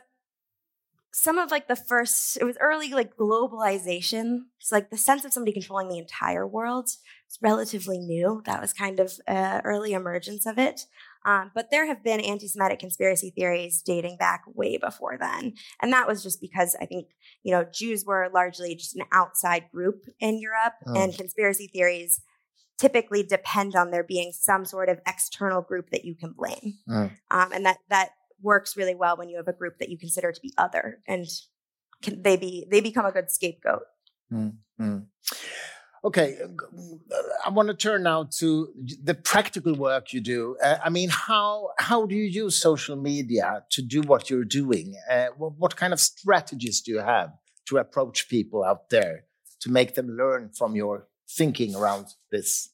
some of like the first it was early like globalization it's like the sense of somebody controlling the entire world it's relatively new that was kind of uh, early emergence of it um, but there have been anti-semitic conspiracy theories dating back way before then and that was just because i think you know jews were largely just an outside group in europe Oh. and conspiracy theories typically depend on there being some sort of external group that you can blame Mm. um, and that that works really well when you have a group that you consider to be other and can they be they become a good scapegoat Mm. Okay, I want to turn now to the practical work you do. Uh, I mean, how how do you use social media to do what you're doing? Uh, what, what kind of strategies do you have to approach people out there to make them learn from your thinking around this?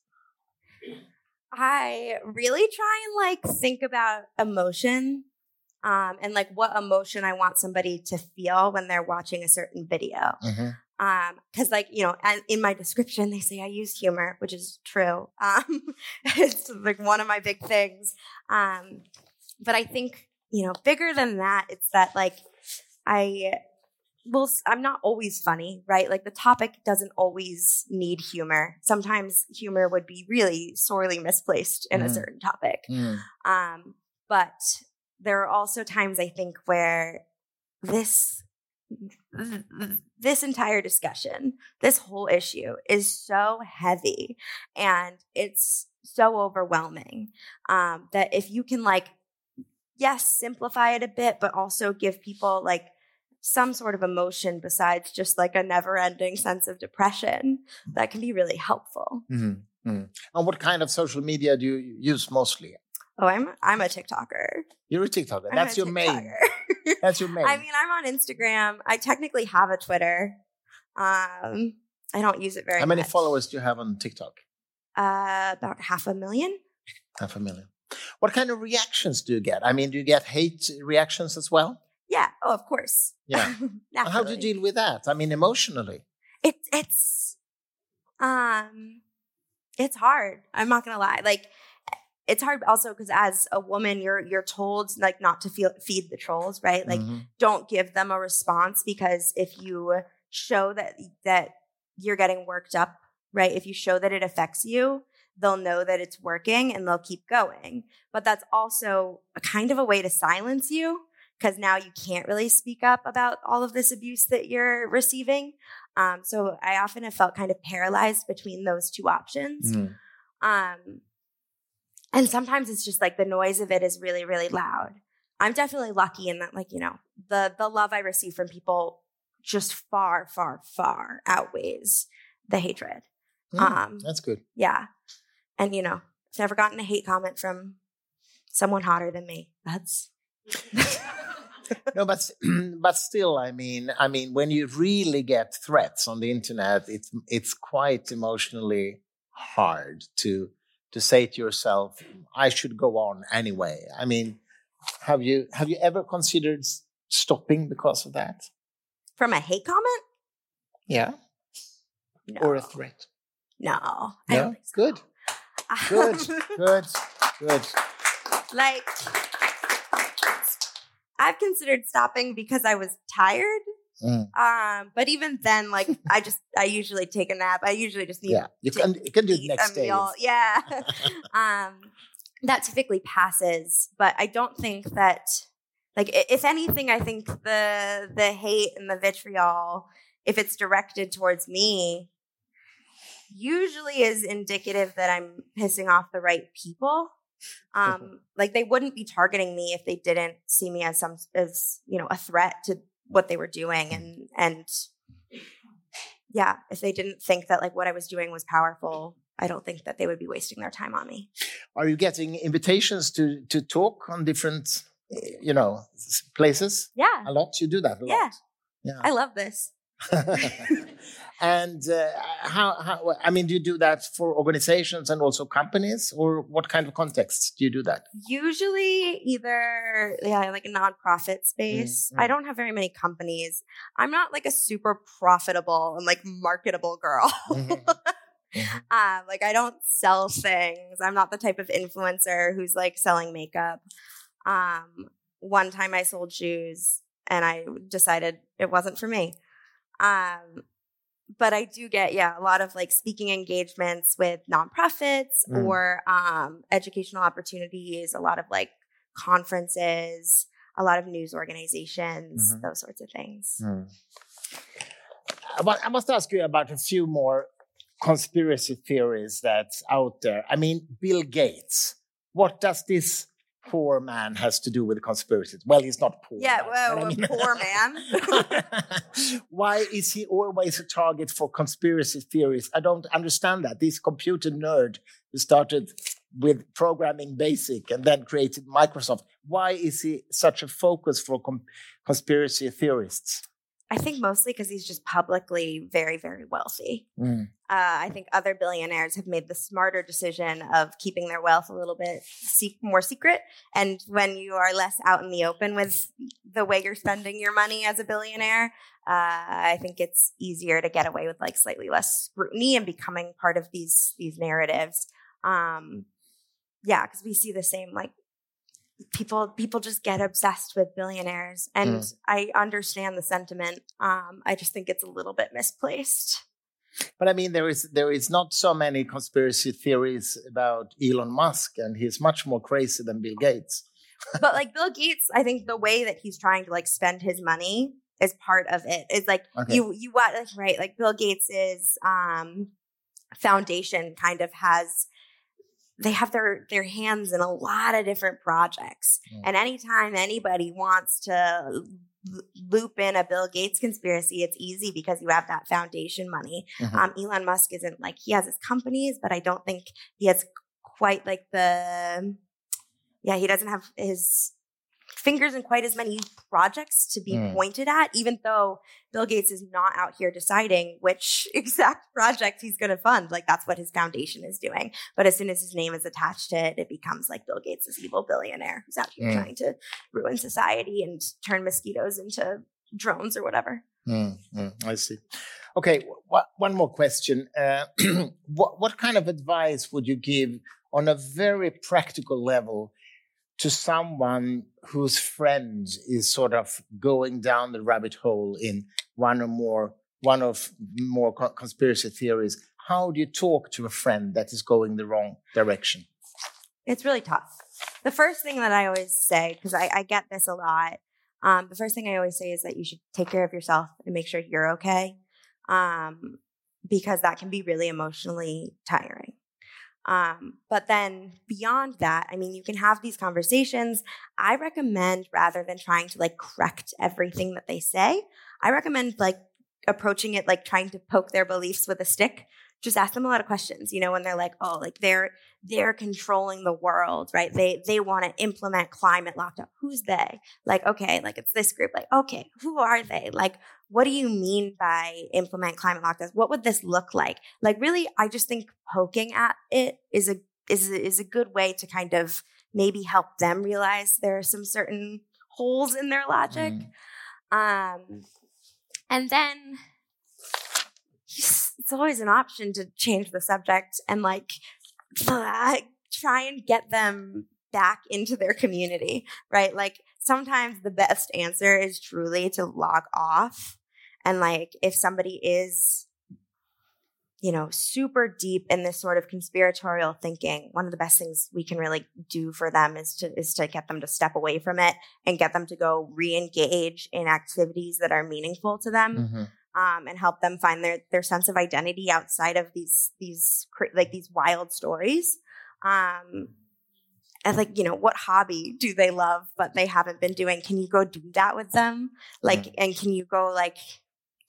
i really try and like think about emotion um, and like what emotion i want somebody to feel when they're watching a certain video Um, cause like, you know, in my description, they say I use humor, which is true. Um, it's like one of my big things. Um, but I think, you know, bigger than that, it's that like I well, I'm not always funny, right? Like the topic doesn't always need humor. Sometimes humor would be really sorely misplaced in mm. a certain topic. Mm. Um, but there are also times I think where this this entire discussion, this whole issue is so heavy and it's so overwhelming um, that if you can like yes simplify it a bit but also give people like some sort of emotion besides just like a never ending sense of depression that can be really helpful. Mm-hmm. Mm-hmm. And what kind of social media do you use mostly? Oh, I'm I'm a TikToker. You're a TikToker. That's a your TikToker. main. That's your main. I mean, I'm on Instagram. I technically have a Twitter. Um, I don't use it very. How many much. followers do you have on TikTok? Uh, about half a million. Half a million. What kind of reactions do you get? I mean, do you get hate reactions as well? Yeah. Oh, of course. Yeah. How do you deal with that? I mean, emotionally. It, it's um, it's hard. I'm not gonna lie. Like, it's hard also because as a woman, you're you're told like not to feel feed the trolls, right? Like, mm-hmm. don't give them a response because if you show that that you're getting worked up, right? If you show that it affects you, they'll know that it's working and they'll keep going. But that's also a kind of a way to silence you because now you can't really speak up about all of this abuse that you're receiving. Um, so I often have felt kind of paralyzed between those two options. Mm. Um, and sometimes it's just like the noise of it is really, really loud. I'm definitely lucky in that, like, you know, the the love I receive from people just far, far, far outweighs the hatred. Mm, um, that's good. Yeah. And you know, I've never gotten a hate comment from someone hotter than me. That's no, but but still, I mean, I mean, when you really get threats on the internet, it's it's quite emotionally hard to to say to yourself, "I should go on anyway." I mean, have you have you ever considered stopping because of that? From a hate comment? Yeah. No. Or a threat? No. No. So. Good. Good. good. Good. Like I've considered stopping because I was tired. Mm. Um, but even then, like I just I usually take a nap. I usually just need yeah. You can you can do it next day. Yeah. um, that typically passes, but I don't think that like if anything, I think the the hate and the vitriol, if it's directed towards me, usually is indicative that I'm pissing off the right people. Um, like they wouldn't be targeting me if they didn't see me as some as you know a threat to what they were doing, mm. and and yeah, if they didn't think that like what I was doing was powerful, I don't think that they would be wasting their time on me. Are you getting invitations to to talk on different, eh, you know, places? Yeah, a lot. You do that a yeah. lot. Yeah, I love this. and uh, how, how, I mean, do you do that for organizations and also companies, or what kind of contexts do you do that? Usually, either yeah, like a nonprofit space. Mm-hmm. I don't have very many companies. I'm not like a super profitable and like marketable girl. Mm-hmm. Mm-hmm. Uh, like I don't sell things. I'm not the type of influencer who's like selling makeup. Um, one time I sold shoes and I decided it wasn't for me. Um, but I do get, yeah, a lot of like speaking engagements with nonprofits mm. or um, educational opportunities, a lot of like conferences, a lot of news organizations, mm-hmm. those sorts of things. Mm. I must ask you about a few more conspiracy theories that's out there. I mean, Bill Gates. What does this poor man has to do with conspiracies. Well, he's not poor. Yeah, well, I mean, poor man. Why is he always a target for conspiracy theories? I don't understand that. This computer nerd who started with programming basic and then created Microsoft. Why is he such a focus for conspiracy theorists? I think mostly because he's just publicly very, very wealthy. Mm. Uh, I think other billionaires have made the smarter decision of keeping their wealth a little bit se- more secret. And when you are less out in the open with the way you're spending your money as a billionaire, uh, I think it's easier to get away with like slightly less scrutiny and becoming part of these these narratives. Um, yeah, because we see the same like people people just get obsessed with billionaires and Mm. i understand the sentiment um i just think it's a little bit misplaced But I mean, there is there is not so many conspiracy theories about Elon Musk, and he's much more crazy than Bill Gates. but like bill gates i think the way that he's trying to like spend his money is part of it is like Okay. you you what like right like bill gates's um foundation kind of has they have their their hands in a lot of different projects Mm. and anytime anybody wants to loop in a bill gates conspiracy it's easy because you have that foundation money Mhm. um, elon musk isn't like he has his companies but i don't think he has quite like the yeah he doesn't have his fingers in quite as many projects to be Mm. pointed at even though bill gates is not out here deciding which exact project he's going to fund like that's what his foundation is doing but as soon as his name is attached to it it becomes like bill gates this evil billionaire who's out here Mm. trying to ruin society and turn mosquitoes into drones or whatever Mm, mm, I see. Okay, wh- one more question. Uh, what, what kind of advice would you give on a very practical level to someone whose friend is sort of going down the rabbit hole in one or more one of more conspiracy theories? How do you talk to a friend that is going the wrong direction? It's really tough. The first thing that I always say, because I, I get this a lot, um, the first thing I always say is that you should take care of yourself and make sure you're okay, um, because that can be really emotionally tiring. Um, but then beyond that, I mean, you can have these conversations. I recommend rather than trying to like correct everything that they say, I recommend like approaching it like trying to poke their beliefs with a stick. Just ask them a lot of questions, you know, when they're like, oh, like they're they're controlling the world, right? They they want to implement climate lockdown. Who's they? Like, okay, like it's this group. Like, okay, who are they? Like, what do you mean by implement climate lockdowns? What would this look like? Like, really, I just think poking at it is a is a, is a good way to kind of maybe help them realize there are some certain holes in their logic. Um, and then it's always an option to change the subject and like try and get them back into their community, right? Like sometimes the best answer is truly to log off. And like if somebody is, you know, super deep in this sort of conspiratorial thinking, one of the best things we can really do for them is to is to get them to step away from it and get them to go re-engage in activities that are meaningful to them Mhm. um, and help them find their their sense of identity outside of these these like these wild stories. Um, and like you know, what hobby do they love but they haven't been doing? Can you go do that with them? Like, and can you go like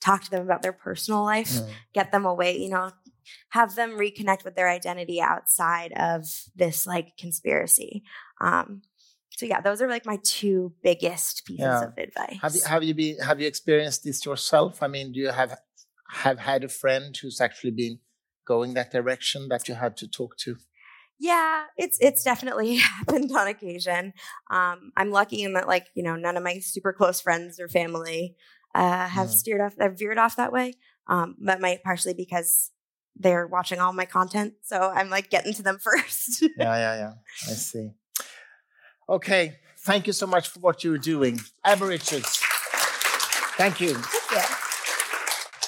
talk to them about their personal life? Mm. Get them away, you know, have them reconnect with their identity outside of this like conspiracy. Um, so yeah, those are like my two biggest pieces Yeah. of advice. Have you have you been have you experienced this yourself? I mean, do you have have had a friend who's actually been going that direction that you had to talk to? Yeah, it's it's definitely happened on occasion. Um, I'm lucky in that like you know none of my super close friends or family uh, have Mhm. steered off, have veered off that way. Um, but might partially because they're watching all my content, so I'm like getting to them first. yeah, yeah, yeah. I see. Okay, thank you so much for what you're doing, Abbie Richards. Thank you.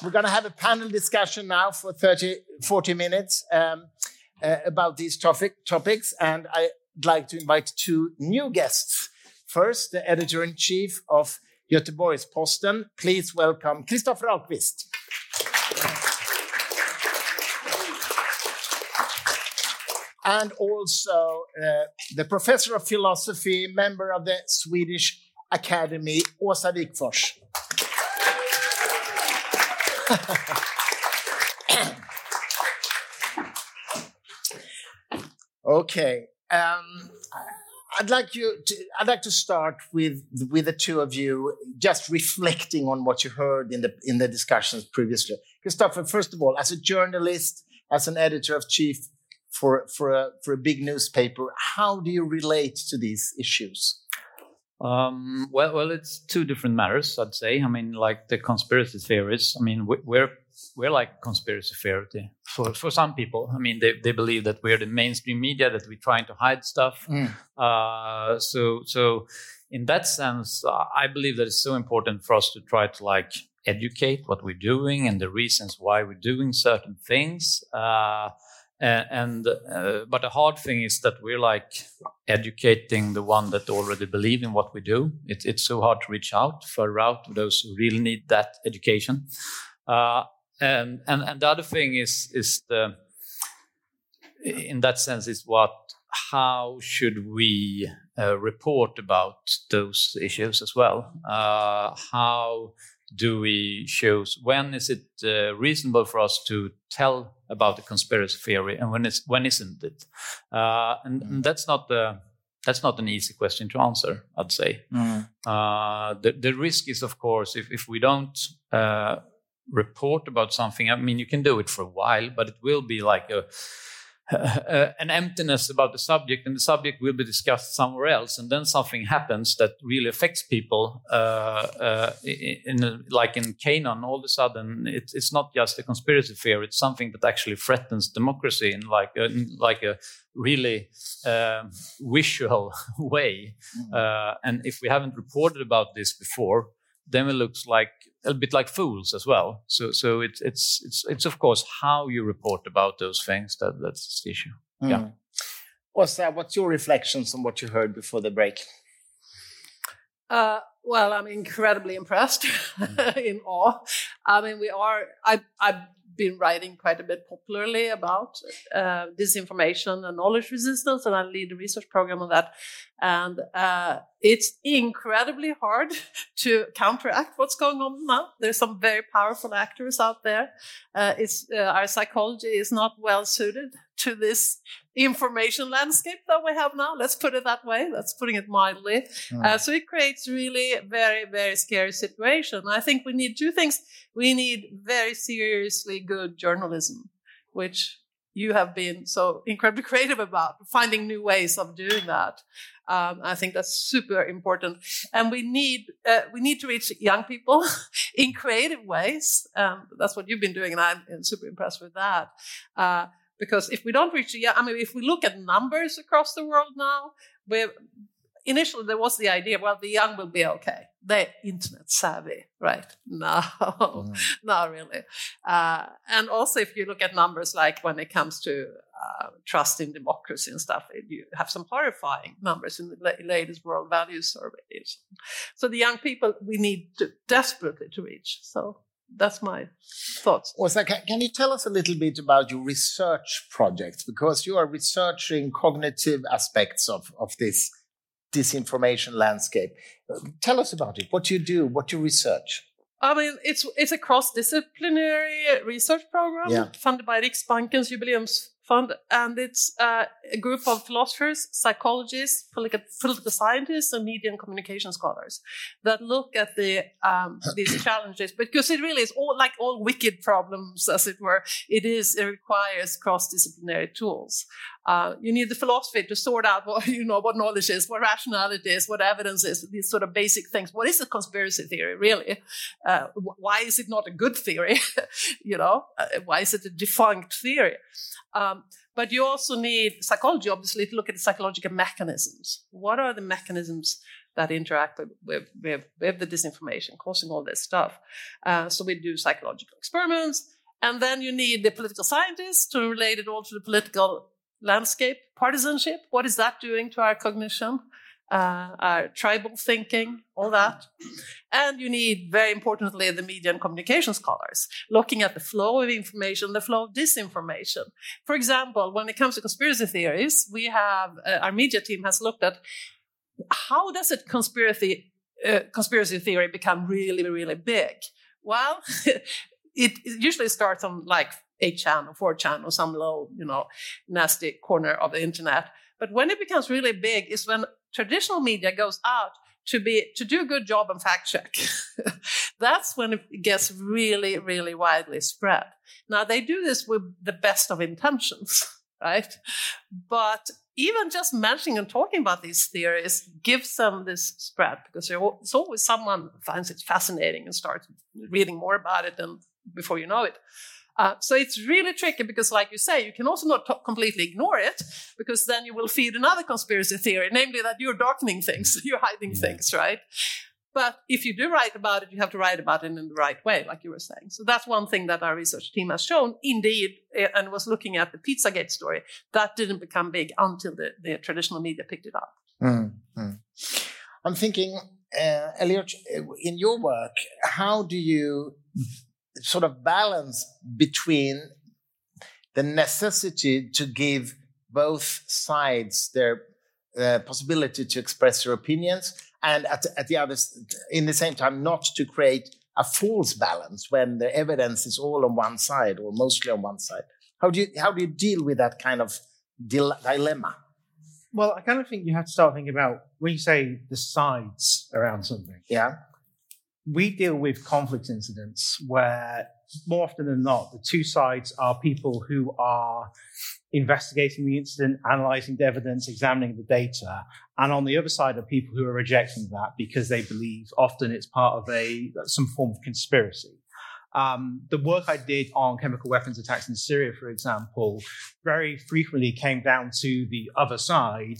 We're going to have a panel discussion now for 30, 40 minutes um, uh, about these topic, topics, and I'd like to invite two new guests. First, the editor in chief of Göteborgs-Posten. Please welcome Christofer Ahlqvist. and also uh, the professor of philosophy, member of the Swedish Academy, Åsa Wikforss. okay. Um, I'd like you to, I'd like to start with with the two of you just reflecting on what you heard in the in the discussions previously. Christofer, first of all, as a journalist, as an editor of chief for for a for a big newspaper, how do you relate to these issues? Um, well, well, it's two different matters, I'd say. I mean, like the conspiracy theories. I mean, we're we're like conspiracy theory for for some people. I mean, they they believe that we're the mainstream media that we're trying to hide stuff. Mm. Uh, so so in that sense, uh, I believe that it's so important for us to try to like educate what we're doing and the reasons why we're doing certain things. Uh, and uh, but the hard thing is that we're like educating the one that already believe in what we do it, it's so hard to reach out further out to those who really need that education uh, and, and and the other thing is is the in that sense is what how should we uh, report about those issues as well uh, how do we choose when is it uh, reasonable for us to tell about the conspiracy theory and when is when isn't it uh, and, mm. and, that's not the that's not an easy question to answer i'd say mm. uh, the, the risk is of course if, if we don't uh, report about something i mean you can do it for a while but it will be like a uh, an emptiness about the subject, and the subject will be discussed somewhere else, and then something happens that really affects people. Uh, uh, in, in, like in Canaan, all of a sudden, it, it's not just a conspiracy theory; it's something that actually threatens democracy in like a, in like a really um, visual way. Mm. and if we haven't reported about this before, then it looks like a bit like fools as well. So so it's it's it's it's of course how you report about those things that that's the issue. Mm. Yeah. What's that? What's your reflections on what you heard before the break? Uh, well, I'm incredibly impressed, mm. in awe. I mean, we are. I I been writing quite a bit popularly about uh, disinformation and knowledge resistance, and I lead a research program on that. And uh, it's incredibly hard to counteract what's going on now. There's some very powerful actors out there. Uh, it's uh, our psychology is not well suited to this information landscape that we have now. Let's put it that way. That's putting it mildly. Mm. Uh, so it creates really very, very scary situation. I think we need two things. We need very seriously good journalism, which you have been so incredibly creative about finding new ways of doing that. Um, I think that's super important, and we need uh, we need to reach young people in creative ways. Um, that's what you've been doing, and I'm super impressed with that. Uh, because if we don't reach the, young, I mean, if we look at numbers across the world now, we initially there was the idea, well, the young will be okay. They're internet savvy, right? No, mm. not really. Uh, and also, if you look at numbers like when it comes to uh, trust in democracy and stuff, you have some horrifying numbers in the latest World Values Surveys. So the young people we need to desperately to reach. So that's my thoughts. Åsa, can, can you tell us a little bit about your research project? Because you are researching cognitive aspects of, of this disinformation landscape. Tell us about it. What do you do, what do you research. I mean, it's it's a cross-disciplinary research program yeah. funded by Riksbankens Jubileums fund, and it's uh, a group of philosophers, psychologists, political, political scientists, and media and communication scholars that look at the um, these challenges. Because it really is all like all wicked problems, as it were. It is it requires cross-disciplinary tools. Uh, you need the philosophy to sort out what you know what knowledge is, what rationality is, what evidence is, these sort of basic things. What is a conspiracy theory really? Uh, why is it not a good theory? you know, uh, why is it a defunct theory? Um, but you also need psychology, obviously, to look at the psychological mechanisms. What are the mechanisms that interact with, with, with, the disinformation causing all this stuff? Uh, so we do psychological experiments. And then you need the political scientists to relate it all to the political landscape, partisanship. What is that doing to our cognition? Uh, our tribal thinking, all that. And you need, very importantly, the media and communication scholars looking at the flow of information, the flow of disinformation. For example, when it comes to conspiracy theories, we have uh, our media team has looked at how does a conspiracy uh, conspiracy theory become really, really big? Well, it, it usually starts on like 8chan or 4chan or some low, you know, nasty corner of the internet But when it becomes really big is when traditional media goes out to be to do a good job and fact check. That's when it gets really, really widely spread. Now they do this with the best of intentions, right? But even just mentioning and talking about these theories gives them this spread because it's always someone finds it fascinating and starts reading more about it than before you know it. Uh, so it's really tricky because, like you say, you can also not t- completely ignore it because then you will feed another conspiracy theory, namely that you're darkening things, you're hiding yeah. things, right? But if you do write about it, you have to write about it in the right way, like you were saying. So that's one thing that our research team has shown. Indeed, eh, and was looking at the Pizzagate story, that didn't become big until the, the traditional media picked it up. Mm-hmm. I'm thinking, uh, Eliot, in your work, how do you sort of balance between the necessity to give both sides their uh, possibility to express their opinions and at, at the other in the same time not to create a false balance when the evidence is all on one side or mostly on one side. How do you how do you deal with that kind of dilemma? Well i kind of think you have to start thinking about when you say the sides around something. Yeah we deal with conflict incidents where more often than not, the two sides are people who are investigating the incident, analyzing the evidence, examining the data. And on the other side are people who are rejecting that because they believe often it's part of a some form of conspiracy. Um, the work I did on chemical weapons attacks in Syria, for example, very frequently came down to the other side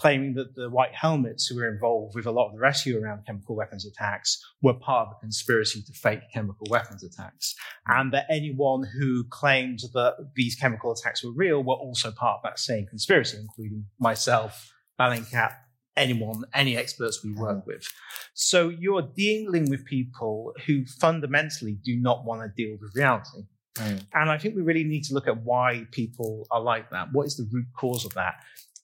claiming that the white helmets who were involved with a lot of the rescue around chemical weapons attacks were part of a conspiracy to fake chemical weapons attacks. And that anyone who claimed that these chemical attacks were real were also part of that same conspiracy, including myself, Bellingcat, anyone, any experts we work with. So you're dealing with people who fundamentally do not want to deal with reality. Mm. And I think we really need to look at why people are like that. What is the root cause of that?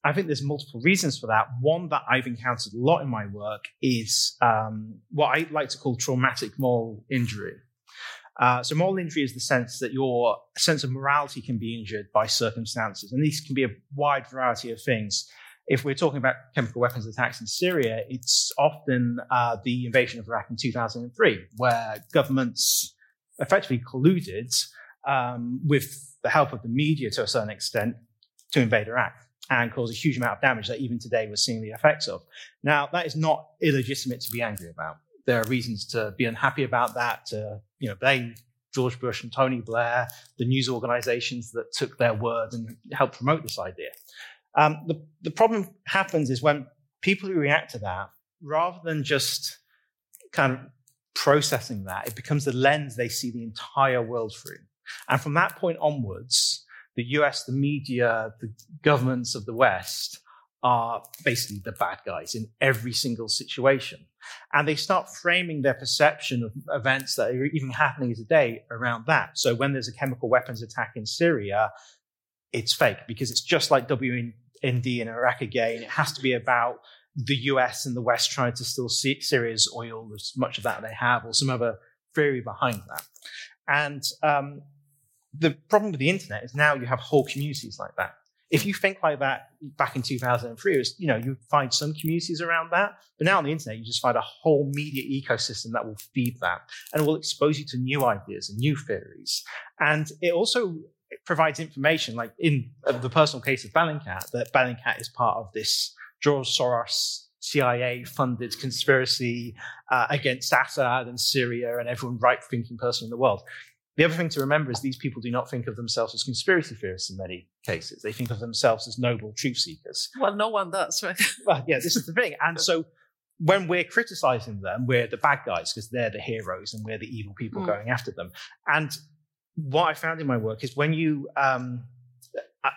I think there's multiple reasons for that. One that I've encountered a lot in my work is um, what I like to call traumatic moral injury. Uh, so moral injury is the sense that your sense of morality can be injured by circumstances, and these can be a wide variety of things. If we're talking about chemical weapons attacks in Syria, it's often uh, the invasion of Iraq in 2003, where governments effectively colluded um, with the help of the media to a certain extent to invade Iraq and cause a huge amount of damage that even today we're seeing the effects of. Now, that is not illegitimate to be angry about. There are reasons to be unhappy about that, to you know, blame George Bush and Tony Blair, the news organizations that took their word and helped promote this idea. Um, the, the problem happens is when people who react to that, rather than just kind of processing that, it becomes the lens they see the entire world through. And from that point onwards, the US, the media, the governments of the West are basically the bad guys in every single situation. And they start framing their perception of events that are even happening today around that. So when there's a chemical weapons attack in Syria, it's fake because it's just like WMD in Iraq again. It has to be about the US and the West trying to steal Syria's oil, as much of that they have, or some other theory behind that. And um, the problem with the internet is now you have whole communities like that. If you think like that back in 2003, it was, you know, you find some communities around that, but now on the internet, you just find a whole media ecosystem that will feed that and will expose you to new ideas and new theories. And it also provides information, like in the personal case of Bellingcat, that Bellingcat is part of this George Soros CIA funded conspiracy uh, against Assad and Syria and everyone right thinking person in the world. The other thing to remember is these people do not think of themselves as conspiracy theorists in many cases. They think of themselves as noble truth seekers. Well, no one does, right? well, yeah, this is the thing. And so when we're criticizing them, we're the bad guys because they're the heroes and we're the evil people mm. going after them. And what I found in my work is when you, um,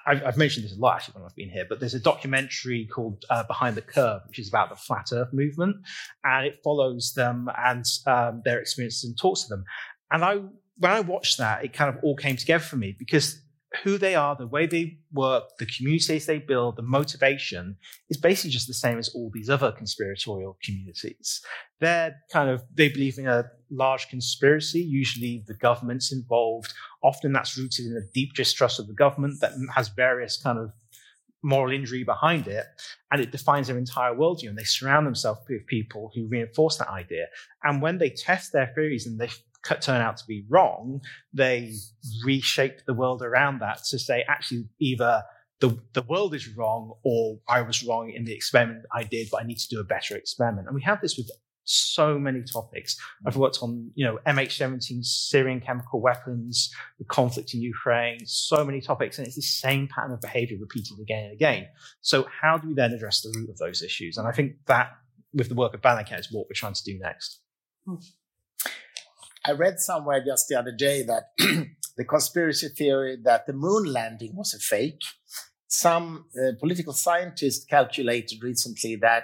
I, have mentioned this a lot actually when I've been here, but there's a documentary called uh, Behind the Curve, which is about the flat Earth movement, and it follows them and um, their experiences and talks to them. And I when I watched that, it kind of all came together for me because who they are, the way they work, the communities they build, the motivation is basically just the same as all these other conspiratorial communities. They're kind of, they believe in a large conspiracy. Usually the government's involved. Often that's rooted in a deep distrust of the government that has various kind of moral injury behind it, and it defines their entire worldview. And they surround themselves with people who reinforce that idea. And when they test their theories and they turn out to be wrong, they reshape the world around that to say, actually, either the, the world is wrong or I was wrong in the experiment I did, but I need to do a better experiment. And we have this with so many topics. I've worked on, you know, MH17, Syrian chemical weapons, the conflict in Ukraine, so many topics, and it's the same pattern of behavior repeated again and again. So how do we then address the root of those issues? And I think that with the work of Bellingcat is what we're trying to do next. Hmm. I read somewhere just the other day that the conspiracy theory that the moon landing was a fake. Some uh, political scientists calculated recently that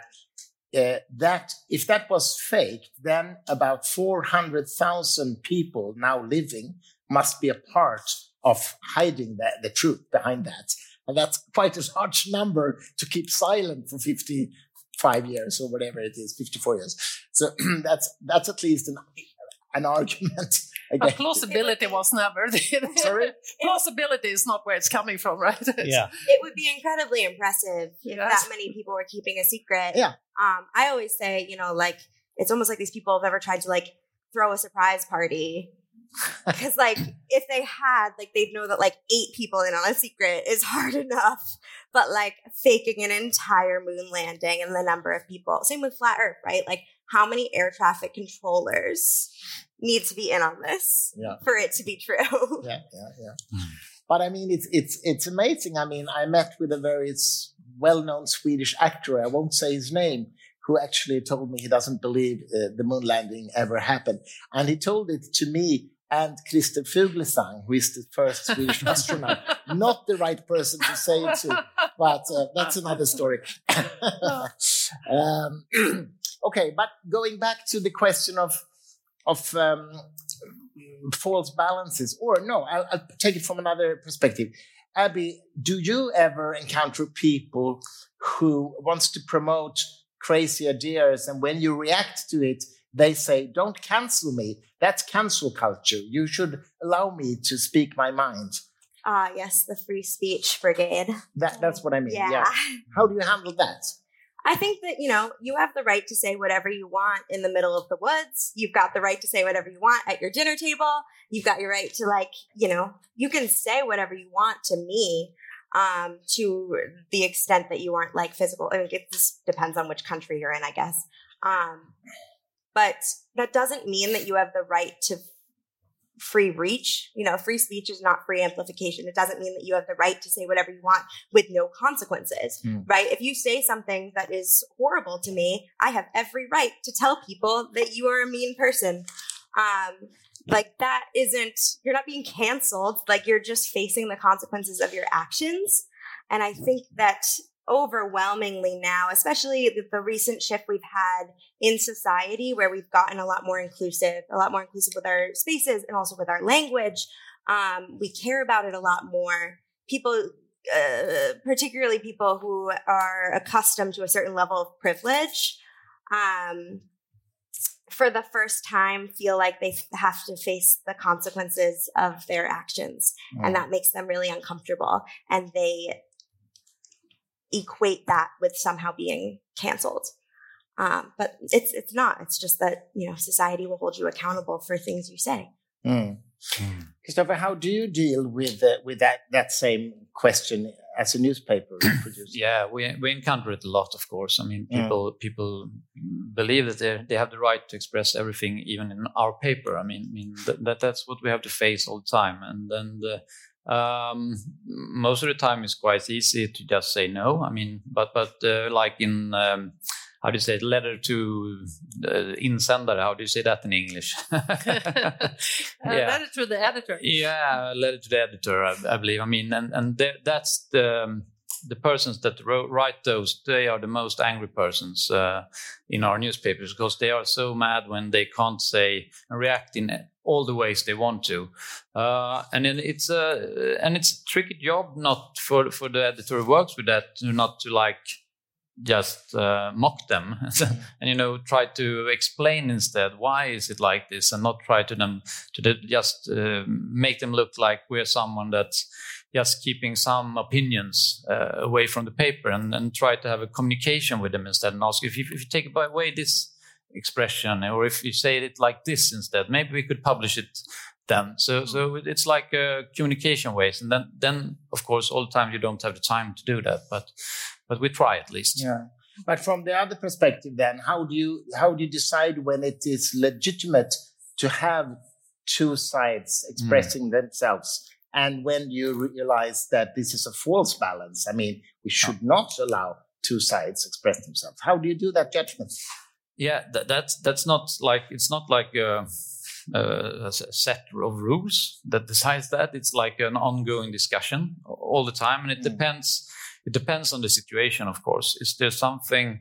uh, that if that was fake, then about 400,000 people now living must be a part of hiding the, the truth behind that. And that's quite a large number to keep silent for 55 years or whatever it is, 54 years. So that's, that's at least an, an argument. Again. But plausibility was never the Sorry? plausibility is not where it's coming from, right? yeah. It would be incredibly impressive if yes. that many people were keeping a secret. Yeah. Um, I always say, you know, like it's almost like these people have ever tried to like throw a surprise party. Because like if they had, like they'd know that like eight people in on a secret is hard enough. But like faking an entire moon landing and the number of people. Same with flat earth, right? Like how many air traffic controllers need to be in on this yeah. for it to be true. yeah, yeah, yeah. But I mean, it's it's it's amazing. I mean, I met with a very well-known Swedish actor. I won't say his name, who actually told me he doesn't believe uh, the moon landing ever happened, and he told it to me and Christer Fuglesang, who is the first Swedish astronaut. Not the right person to say it to, but uh, that's another story. um, okay, but going back to the question of of um, false balances, or no, I'll, I'll take it from another perspective. Abbie, do you ever encounter people who wants to promote crazy ideas, and when you react to it, they say, "Don't cancel me. That's cancel culture. You should allow me to speak my mind." Ah, uh, yes, the free speech brigade. That, that's what I mean. Yeah. yeah. How do you handle that? I think that, you know, you have the right to say whatever you want in the middle of the woods. You've got the right to say whatever you want at your dinner table. You've got your right to, like, you know, you can say whatever you want to me um, to the extent that you aren't like physical. I mean, it just depends on which country you're in, I guess. Um, but that doesn't mean that you have the right to free reach. You know, free speech is not free amplification. It doesn't mean that you have the right to say whatever you want with no consequences, mm. right? If you say something that is horrible to me, I have every right to tell people that you are a mean person. Um, like that isn't, you're not being canceled. Like you're just facing the consequences of your actions. And I think that overwhelmingly now, especially the, the, recent shift we've had in society where we've gotten a lot more inclusive, a lot more inclusive with our spaces and also with our language. Um, we care about it a lot more. People, uh, particularly people who are accustomed to a certain level of privilege, um, for the first time feel like they have to face the consequences of their actions mm. and that makes them really uncomfortable and they equate that with somehow being canceled. Um, but it's it's not. It's just that you know society will hold you accountable for things you say. Mm. Mm. Christofer, how do you deal with uh, with that that same question as a newspaper producer? yeah, we we encounter it a lot, of course. I mean, people mm. people believe that they they have the right to express everything, even in our paper. I mean, I mean that, that that's what we have to face all the time, and then the um, most of the time it's quite easy to just say no. I mean, but but uh, like in um, how do you say it? letter to uh, insändare? How do you say that in English? yeah. letter to the editor. Yeah, letter to the editor. I, I believe. I mean, and and that's the um, the persons that wrote, write those, they are the most angry persons uh, in our newspapers because they are so mad when they can't say and react in all the ways they want to. Uh, and it's a and it's a tricky job not for for the editor who works with that not to like just uh, mock them and you know try to explain instead why is it like this and not try to them to just uh, make them look like we're someone that's just keeping some opinions uh, away from the paper and, and try to have a communication with them instead and ask if you, if you take by away this expression or if you say it like this instead maybe we could publish it then so so it's like uh, communication ways and then then of course all the time you don't have the time to do that but but we try at least Yeah. But from the other perspective, then, how do you how do you decide when it is legitimate to have two sides expressing themselves, and when you realize that this is a false balance? I mean, we should not allow two sides express themselves. How do you do that judgment? Yeah that, that's that's not like it's not like a, a, a set of rules that decides that it's like an ongoing discussion all the time and it Mm. depends it depends on the situation of course is there something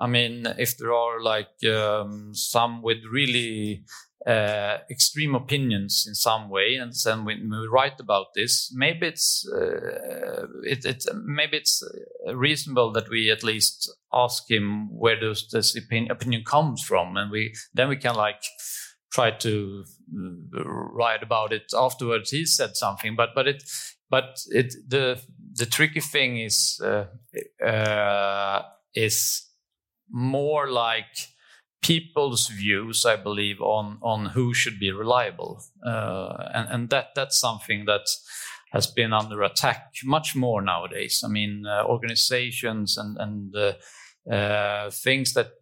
i mean if there are like um, some with really uh, extreme opinions in some way, and then when we write about this, maybe it's uh, it, it maybe it's uh, reasonable that we at least ask him where does this opinion, opinion comes from, and we then we can like try to uh, write about it afterwards. He said something, but but it but it the the tricky thing is uh, uh, is more like people's views, I believe, on on who should be reliable, uh, and and that that's something that has been under attack much more nowadays. I mean, uh, organizations and and uh, uh, things that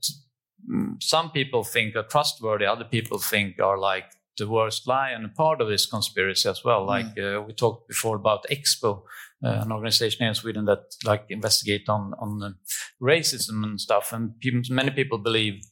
mm, some people think are trustworthy, other people think are like the worst lie, and a part of this conspiracy as well. Like uh, we talked before about Expo, uh, an organization here in Sweden that like investigate on on uh, racism and stuff, and people, many people believe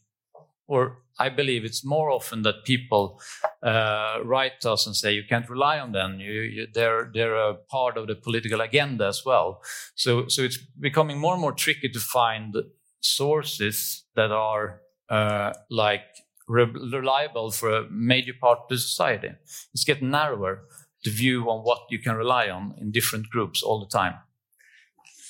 or I believe it's more often that people uh, write to us and say you can't rely on them. You, you, they're they're a part of the political agenda as well. So so it's becoming more and more tricky to find sources that are uh, like re- reliable for a major part of the society. It's getting narrower the view on what you can rely on in different groups all the time.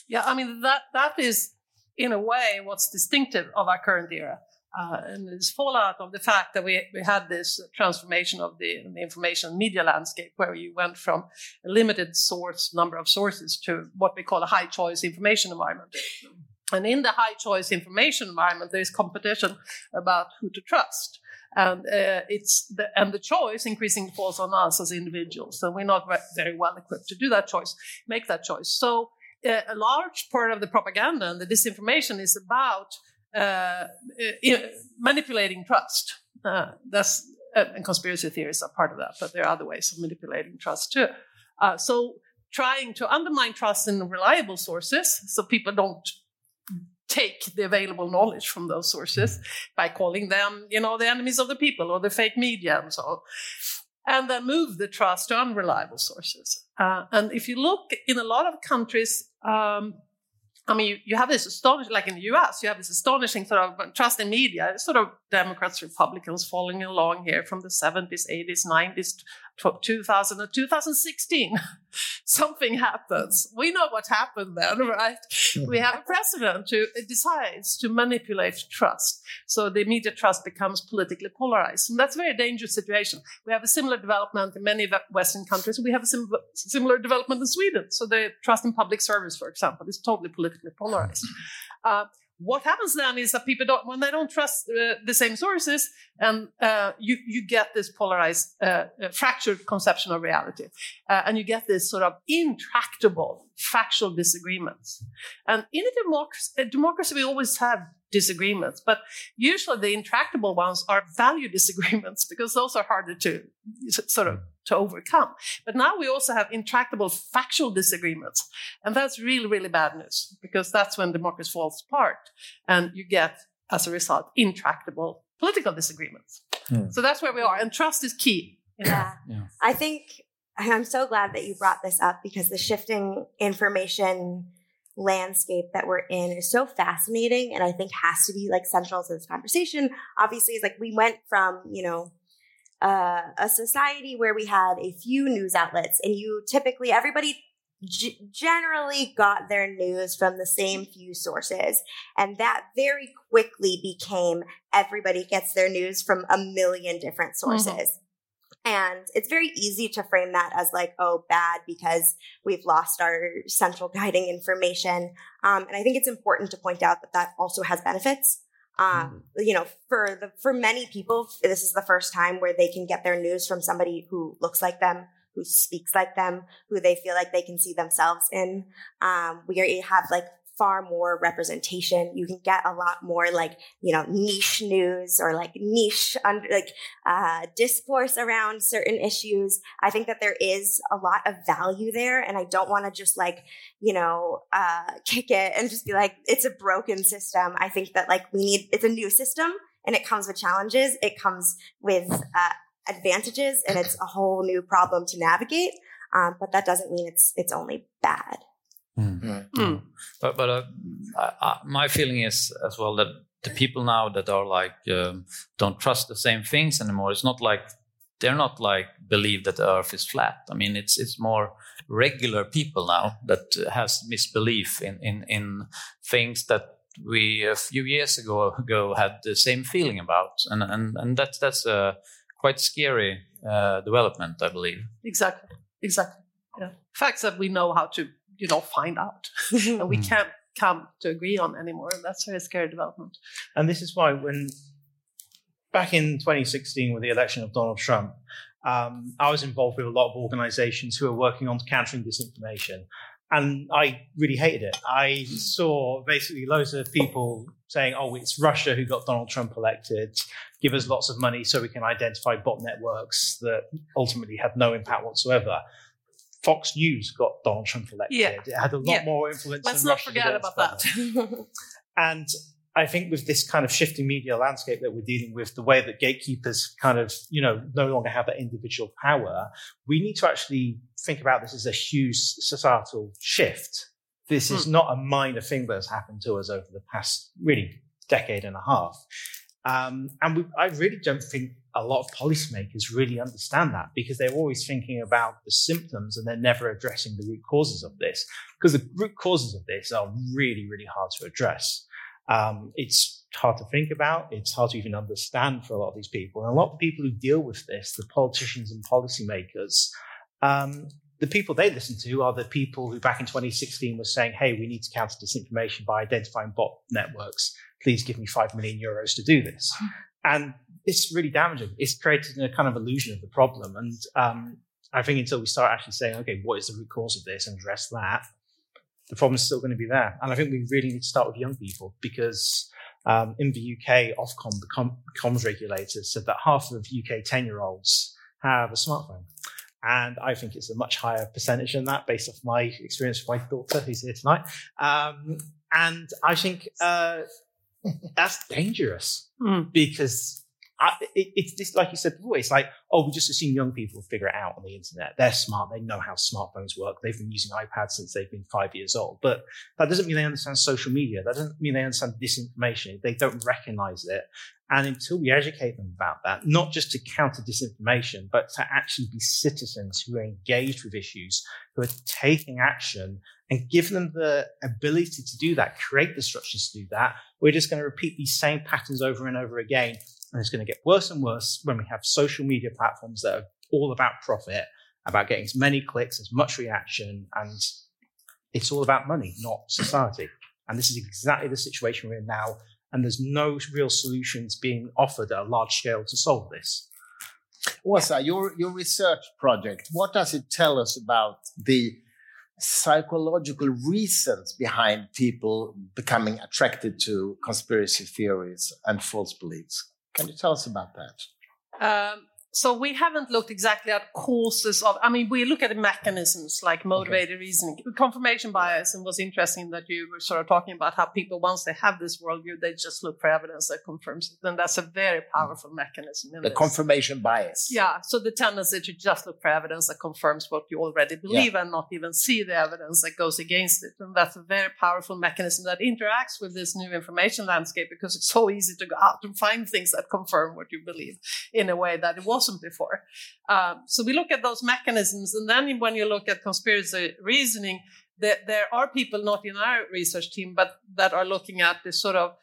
Yeah, I mean that that is in a way what's distinctive of our current era. Uh, and it's fallout of the fact that we, we had this transformation of the, the information media landscape where you went from a limited source number of sources to what we call a high choice information environment. And in the high choice information environment, there's competition about who to trust. And uh, it's the, and the choice increasingly falls on us as individuals. So we're not very well equipped to do that choice, make that choice. So uh, a large part of the propaganda and the disinformation is about uh, manipulating trust. Uh, that's uh, and conspiracy theories are part of that, but there are other ways of manipulating trust too. Uh, so trying to undermine trust in reliable sources, so people don't take the available knowledge from those sources by calling them, you know, the enemies of the people or the fake media and so on. And then move the trust to unreliable sources. Uh, and if you look in a lot of countries, um, I mean, you, you have this astonishing, like in the US, you have this astonishing sort of trust in media. Sort of Democrats, Republicans following along here from the 70s, 80s, 90s, 2000 and 2016. Something happens. We know what happened then, right? we have a president who decides to manipulate trust. So the media trust becomes politically polarized. And that's a very dangerous situation. We have a similar development in many Western countries. We have a sim- similar development in Sweden. So the trust in public service, for example, is totally politically polarized. Uh, what happens then is that people don't, when they don't trust uh, the same sources, and uh, you you get this polarized, uh, fractured conception of reality, uh, and you get this sort of intractable factual disagreements. And in a democracy, a democracy, we always have disagreements, but usually the intractable ones are value disagreements because those are harder to sort of to overcome. But now we also have intractable factual disagreements, and that's really really bad news because that's when democracy falls apart, and you get as a result intractable political disagreements. Hmm. So that's where we are, and trust is key. Yeah. Yeah. I think I'm so glad that you brought this up because the shifting information landscape that we're in is so fascinating and I think has to be like central to this conversation. Obviously, it's like we went from, you know, uh, a society where we had a few news outlets and you typically, everybody g- generally got their news from the same few sources. And that very quickly became everybody gets their news from a million different sources. And it's very easy to frame that as like, oh, bad because we've lost our central guiding information. Um, and I think it's important to point out that that also has benefits. Um, you know, for the for many people, this is the first time where they can get their news from somebody who looks like them, who speaks like them, who they feel like they can see themselves in. Um, we have like far more representation. You can get a lot more like, you know, niche news or like niche under like uh, discourse around certain issues. I think that there is a lot of value there. And I don't want to just like, you know, uh, kick it and just be like, it's a broken system. I think that like we need, it's a new system and it comes with challenges. It comes with uh, advantages and it's a whole new problem to navigate. Um, but that doesn't mean it's, it's only bad. Mm. Mm. But but uh, I, I, my feeling is as well that the people now that are like um, don't trust the same things anymore. It's not like they're not like believe that the Earth is flat. I mean, it's it's more regular people now that has misbelief in in in things that we a few years ago ago had the same feeling about, and and and that's that's a quite scary uh, development, I believe. Exactly, exactly. Yeah. Facts that we know how to you know find out. And we can't come to agree on anymore. And that's a very scary development. And this is why when back in 2016 with the election of donald trump um, i was involved with a lot of organizations who are working on countering disinformation. And i really hated it. I saw basically loads of people saying oh it's russia who got donald trump elected. Give us lots of money so we can identify bot networks that ultimately had no impact whatsoever Fox News got Donald Trump elected. Yeah. It had a lot Yeah. more influence. let's not Russia forget about that And I think with this kind of shifting media landscape that we're dealing with, the way that gatekeepers kind of, you know, no longer have that individual power, we need to actually think about this as a huge societal shift. This is hmm. not a minor thing that has happened to us over the past really decade and a half. Um, and we, I really don't think a lot of policymakers really understand that because they're always thinking about the symptoms and they're never addressing the root causes of this. Because the root causes of this are really, really hard to address. Um, it's hard to think about. It's hard to even understand for a lot of these people. And a lot of people who deal with this, the politicians and policymakers, um, the people they listen to are the people who back in 2016 were saying, hey, we need to counter disinformation by identifying bot networks. Please give me 5 million euros to do this. And it's really damaging. It's created a kind of illusion of the problem. And um, I think until we start actually saying, okay, what is the root cause of this and address that, the problem's still going to be there. And I think we really need to start with young people because um, in the UK, Ofcom, the com- comms regulator, said that half of UK 10 year olds have a smartphone. And I think it's a much higher percentage than that based off my experience with my daughter who's here tonight. Um, and I think uh, that's dangerous Mm. because I, it, it's this, like you said before, it's like, oh, we just assume young people figure it out on the internet. They're smart. They know how smartphones work. They've been using iPads since they've been five years old. But that doesn't mean they understand social media. That doesn't mean they understand disinformation. They don't recognize it. And until we educate them about that, not just to counter disinformation, but to actually be citizens who are engaged with issues, who are taking action and give them the ability to do that, create the structures to do that, we're just going to repeat these same patterns over and over again. And it's going to get worse and worse when we have social media platforms that are all about profit, about getting as many clicks, as much reaction, and it's all about money, not society. And this is exactly the situation we're in now. And there's no real solutions being offered at a large scale to solve this. Åsa, your, your research project, what does it tell us about the psychological reasons behind people becoming attracted to conspiracy theories and false beliefs? Can you tell us about that? Um, so we haven't looked exactly at causes of. I mean, we look at the mechanisms like motivated reasoning, confirmation bias, and was interesting that you were sort of talking about how people once they have this worldview, they just look for evidence that confirms it, and that's a very mm. powerful mechanism. In The this. confirmation bias. Yeah, so the tendency to just look for evidence that confirms what you already believe and not even see the evidence that goes against it. And that's a very powerful mechanism that interacts with this new information landscape because it's so easy to go out and find things that confirm what you believe in a way that it before. Um, so we look at those mechanisms. And then when you look at conspiracy reasoning, that there are people not in our research team, but that are looking at this sort of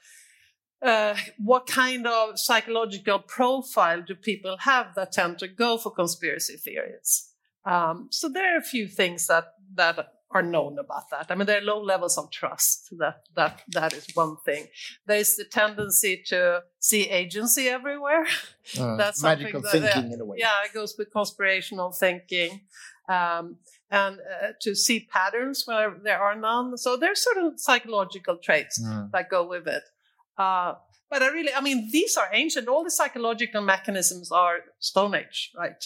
uh, what kind of psychological profile do people have that tend to go for conspiracy theories? Um, so there are a few things that that are known about that. I mean, there are low levels of trust. That that that is one thing. There is the tendency to see agency everywhere. Uh, That's magical that- thinking in a way. Yeah, it goes with conspirational thinking. Um, and uh, to see patterns where there are none. So there's sort of psychological traits Mm. that go with it. Uh, but I really, I mean, these are ancient. All the psychological mechanisms are Stone Age, right?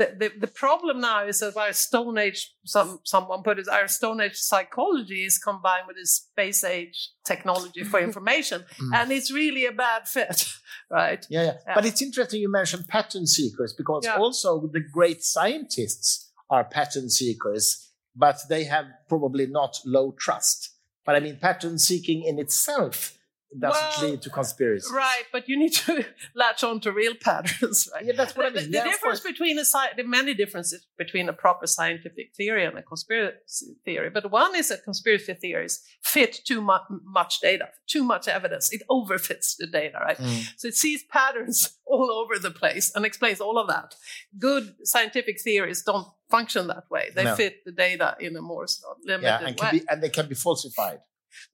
The, the, the problem now is that our Stone Age, some, someone put it, our Stone Age psychology is combined with this Space Age technology for information. Mm. And it's really a bad fit, right? Yeah, yeah. Yeah. But it's interesting you mentioned pattern seekers because Yeah. also the great scientists are pattern seekers, but they have probably not low trust. But I mean, pattern seeking in itself doesn't Well, lead to conspiracy. Right, but you need to latch on to real patterns, right? Yeah, that's what I the, mean. the Yeah, of difference between a sci- the many differences between a proper scientific theory and a conspiracy theory. But one is that conspiracy theories fit too mu- much data, too much evidence. It overfits the data, right? Mm. So it sees patterns all over the place and explains all of that. Good scientific theories don't function that way. They No. fit the data in a more sort of limited Yeah, and, way. can be, and they can be falsified.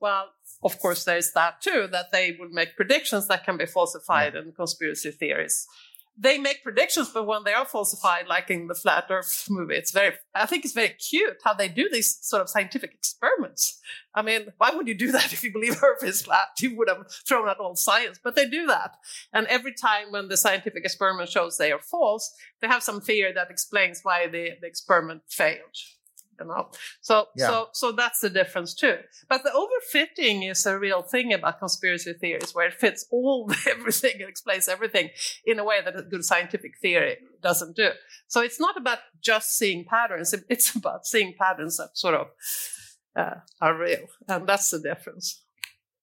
Well, of course, there's that too, that they would make predictions that can be falsified in conspiracy theories. They make predictions, but when they are falsified, like in the Flat Earth movie, it's very, I think it's very cute how they do these sort of scientific experiments. I mean, why would you do that if you believe Earth is flat? You would have thrown out all science, but they do that. And every time when the scientific experiment shows they are false, they have some theory that explains why the, the experiment failed. You know, so Yeah. so so that's the difference too. But the overfitting is a real thing about conspiracy theories, where it fits all everything and explains everything in a way that a good scientific theory doesn't do. So it's not about just seeing patterns; it's about seeing patterns that sort of uh, are real, and that's the difference.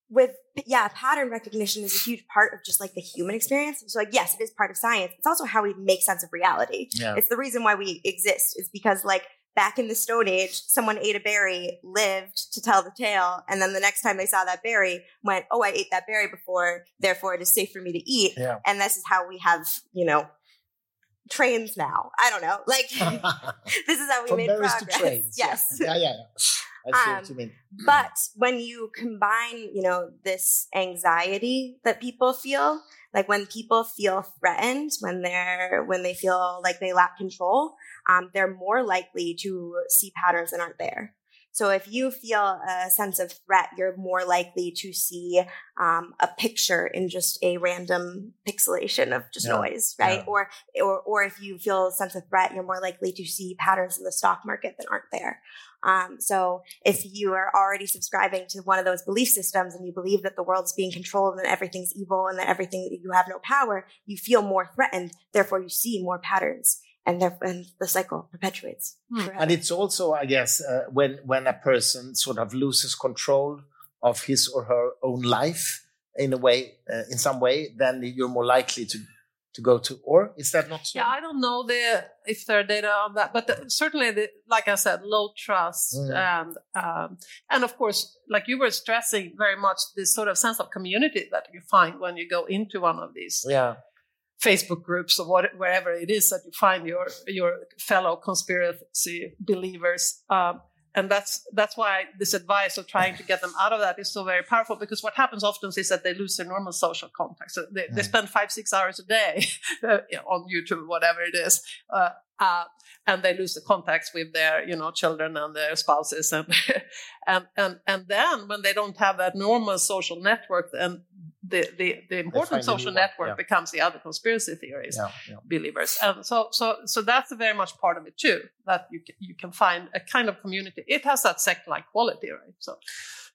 with yeah pattern recognition is a huge part of just like the human experience so like yes it is part of science it's also how we make sense of reality Yeah. it's the reason why we exist is because like back in the stone age someone ate a berry lived to tell the tale and then the next time they saw that berry went oh i ate that berry before therefore it is safe for me to eat Yeah. and this is how we have you know trains now i don't know like this is how we From made progress trains. yes Yeah, yeah, yeah. I see what Um, you mean. but when you combine, you know, this anxiety that people feel, like when people feel threatened, when they're when they feel like they lack control, um, they're more likely to see patterns that aren't there. So if you feel a sense of threat, you're more likely to see um, a picture in just a random pixelation of just Yeah. noise, right? Yeah. Or or or if you feel a sense of threat, you're more likely to see patterns in the stock market that aren't there. Um, so if you are already subscribing to one of those belief systems and you believe that the world's being controlled and everything's evil and that everything you have no power, you feel more threatened. Therefore, you see more patterns, and, therefore, and the cycle perpetuates. Hmm. forever. And it's also, I guess, uh, when when a person sort of loses control of his or her own life in a way, uh, in some way, then you're more likely to to go to. Or is that not so? Yeah, I don't know the if there are data on that, but the, certainly, the, like I said, low trust Mm. and um, and of course, like you were stressing very much this sort of sense of community that you find when you go into one of these yeah. Facebook groups or what, wherever it is that you find your your fellow conspiracy believers. Um, and that's that's why this advice of trying to get them out of that is so very powerful because what happens often is that they lose their normal social contacts. So they, they Mm. spend five six hours a day on YouTube, whatever it is, uh, uh, and they lose the contacts with their you know children and their spouses, and and and and then when they don't have that normal social network, then the the, the important social network yeah. becomes the other conspiracy theories Yeah. yeah. believers and so so so that's very much part of it too that you can, you can find a kind of community it has that sect like quality right so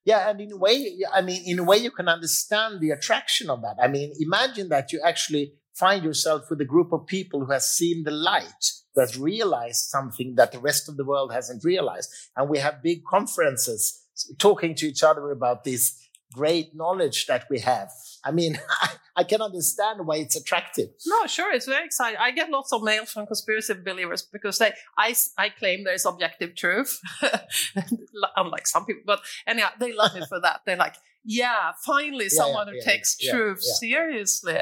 Yeah, and in a way, I mean, in a way, you can understand the attraction of that. I mean, imagine that you actually find yourself with a group of people who has seen the light, has realized something that the rest of the world hasn't realized, and we have big conferences talking to each other about this great knowledge that we have. I mean, I can understand why it's attractive. no sure it's very exciting i get lots of mail from conspiracy believers because they i i claim there's objective truth unlike some people but anyhow they love me for that they're like yeah, finally Yeah, someone yeah, who yeah, takes truth seriously.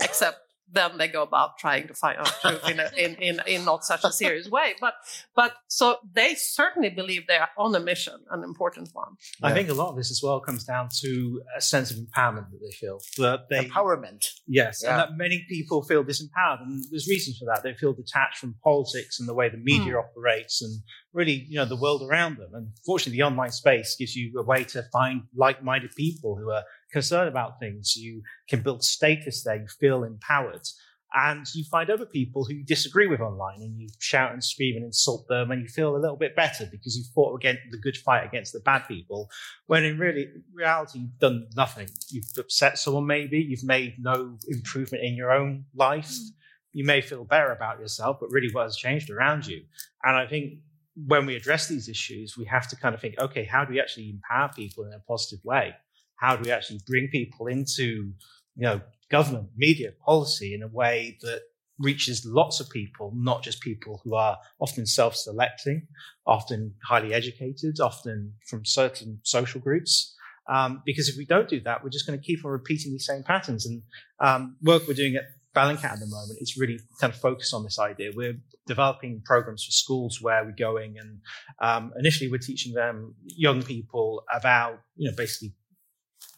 Except then they go about trying to find out truth in, a, in, in, in not such a serious way. But but so they certainly believe they are on a mission, an important one. I think a lot of this as well comes down to a sense of empowerment that they feel. That they Empowerment. Yes, Yeah. and that many people feel disempowered, and there's reasons for that. They feel detached from politics and the way the media Hmm. operates, and really, you know, the world around them. And fortunately, the online space gives you a way to find like-minded people who are concerned about things. You can build status there. You feel empowered, and you find other people who you disagree with online, and you shout and scream and insult them, and you feel a little bit better because you fought against the good fight against the bad people. When in really reality, you've done nothing. You've upset someone, maybe. You've made no improvement in your own life. Hmm. You may feel better about yourself, but really what has changed around you? And I think when we address these issues, we have to kind of think, okay, how do we actually empower people in a positive way? How do we actually bring people into, you know, government, media, policy in a way that reaches lots of people, not just people who are often self-selecting, often highly educated, often from certain social groups. Um, because if we don't do that, we're just going to keep on repeating these same patterns. And um, work we're doing at Bellingcat at the moment is really kind of focused on this idea. We're developing programs for schools where we're going, and um, initially we're teaching them young people about, you know, basically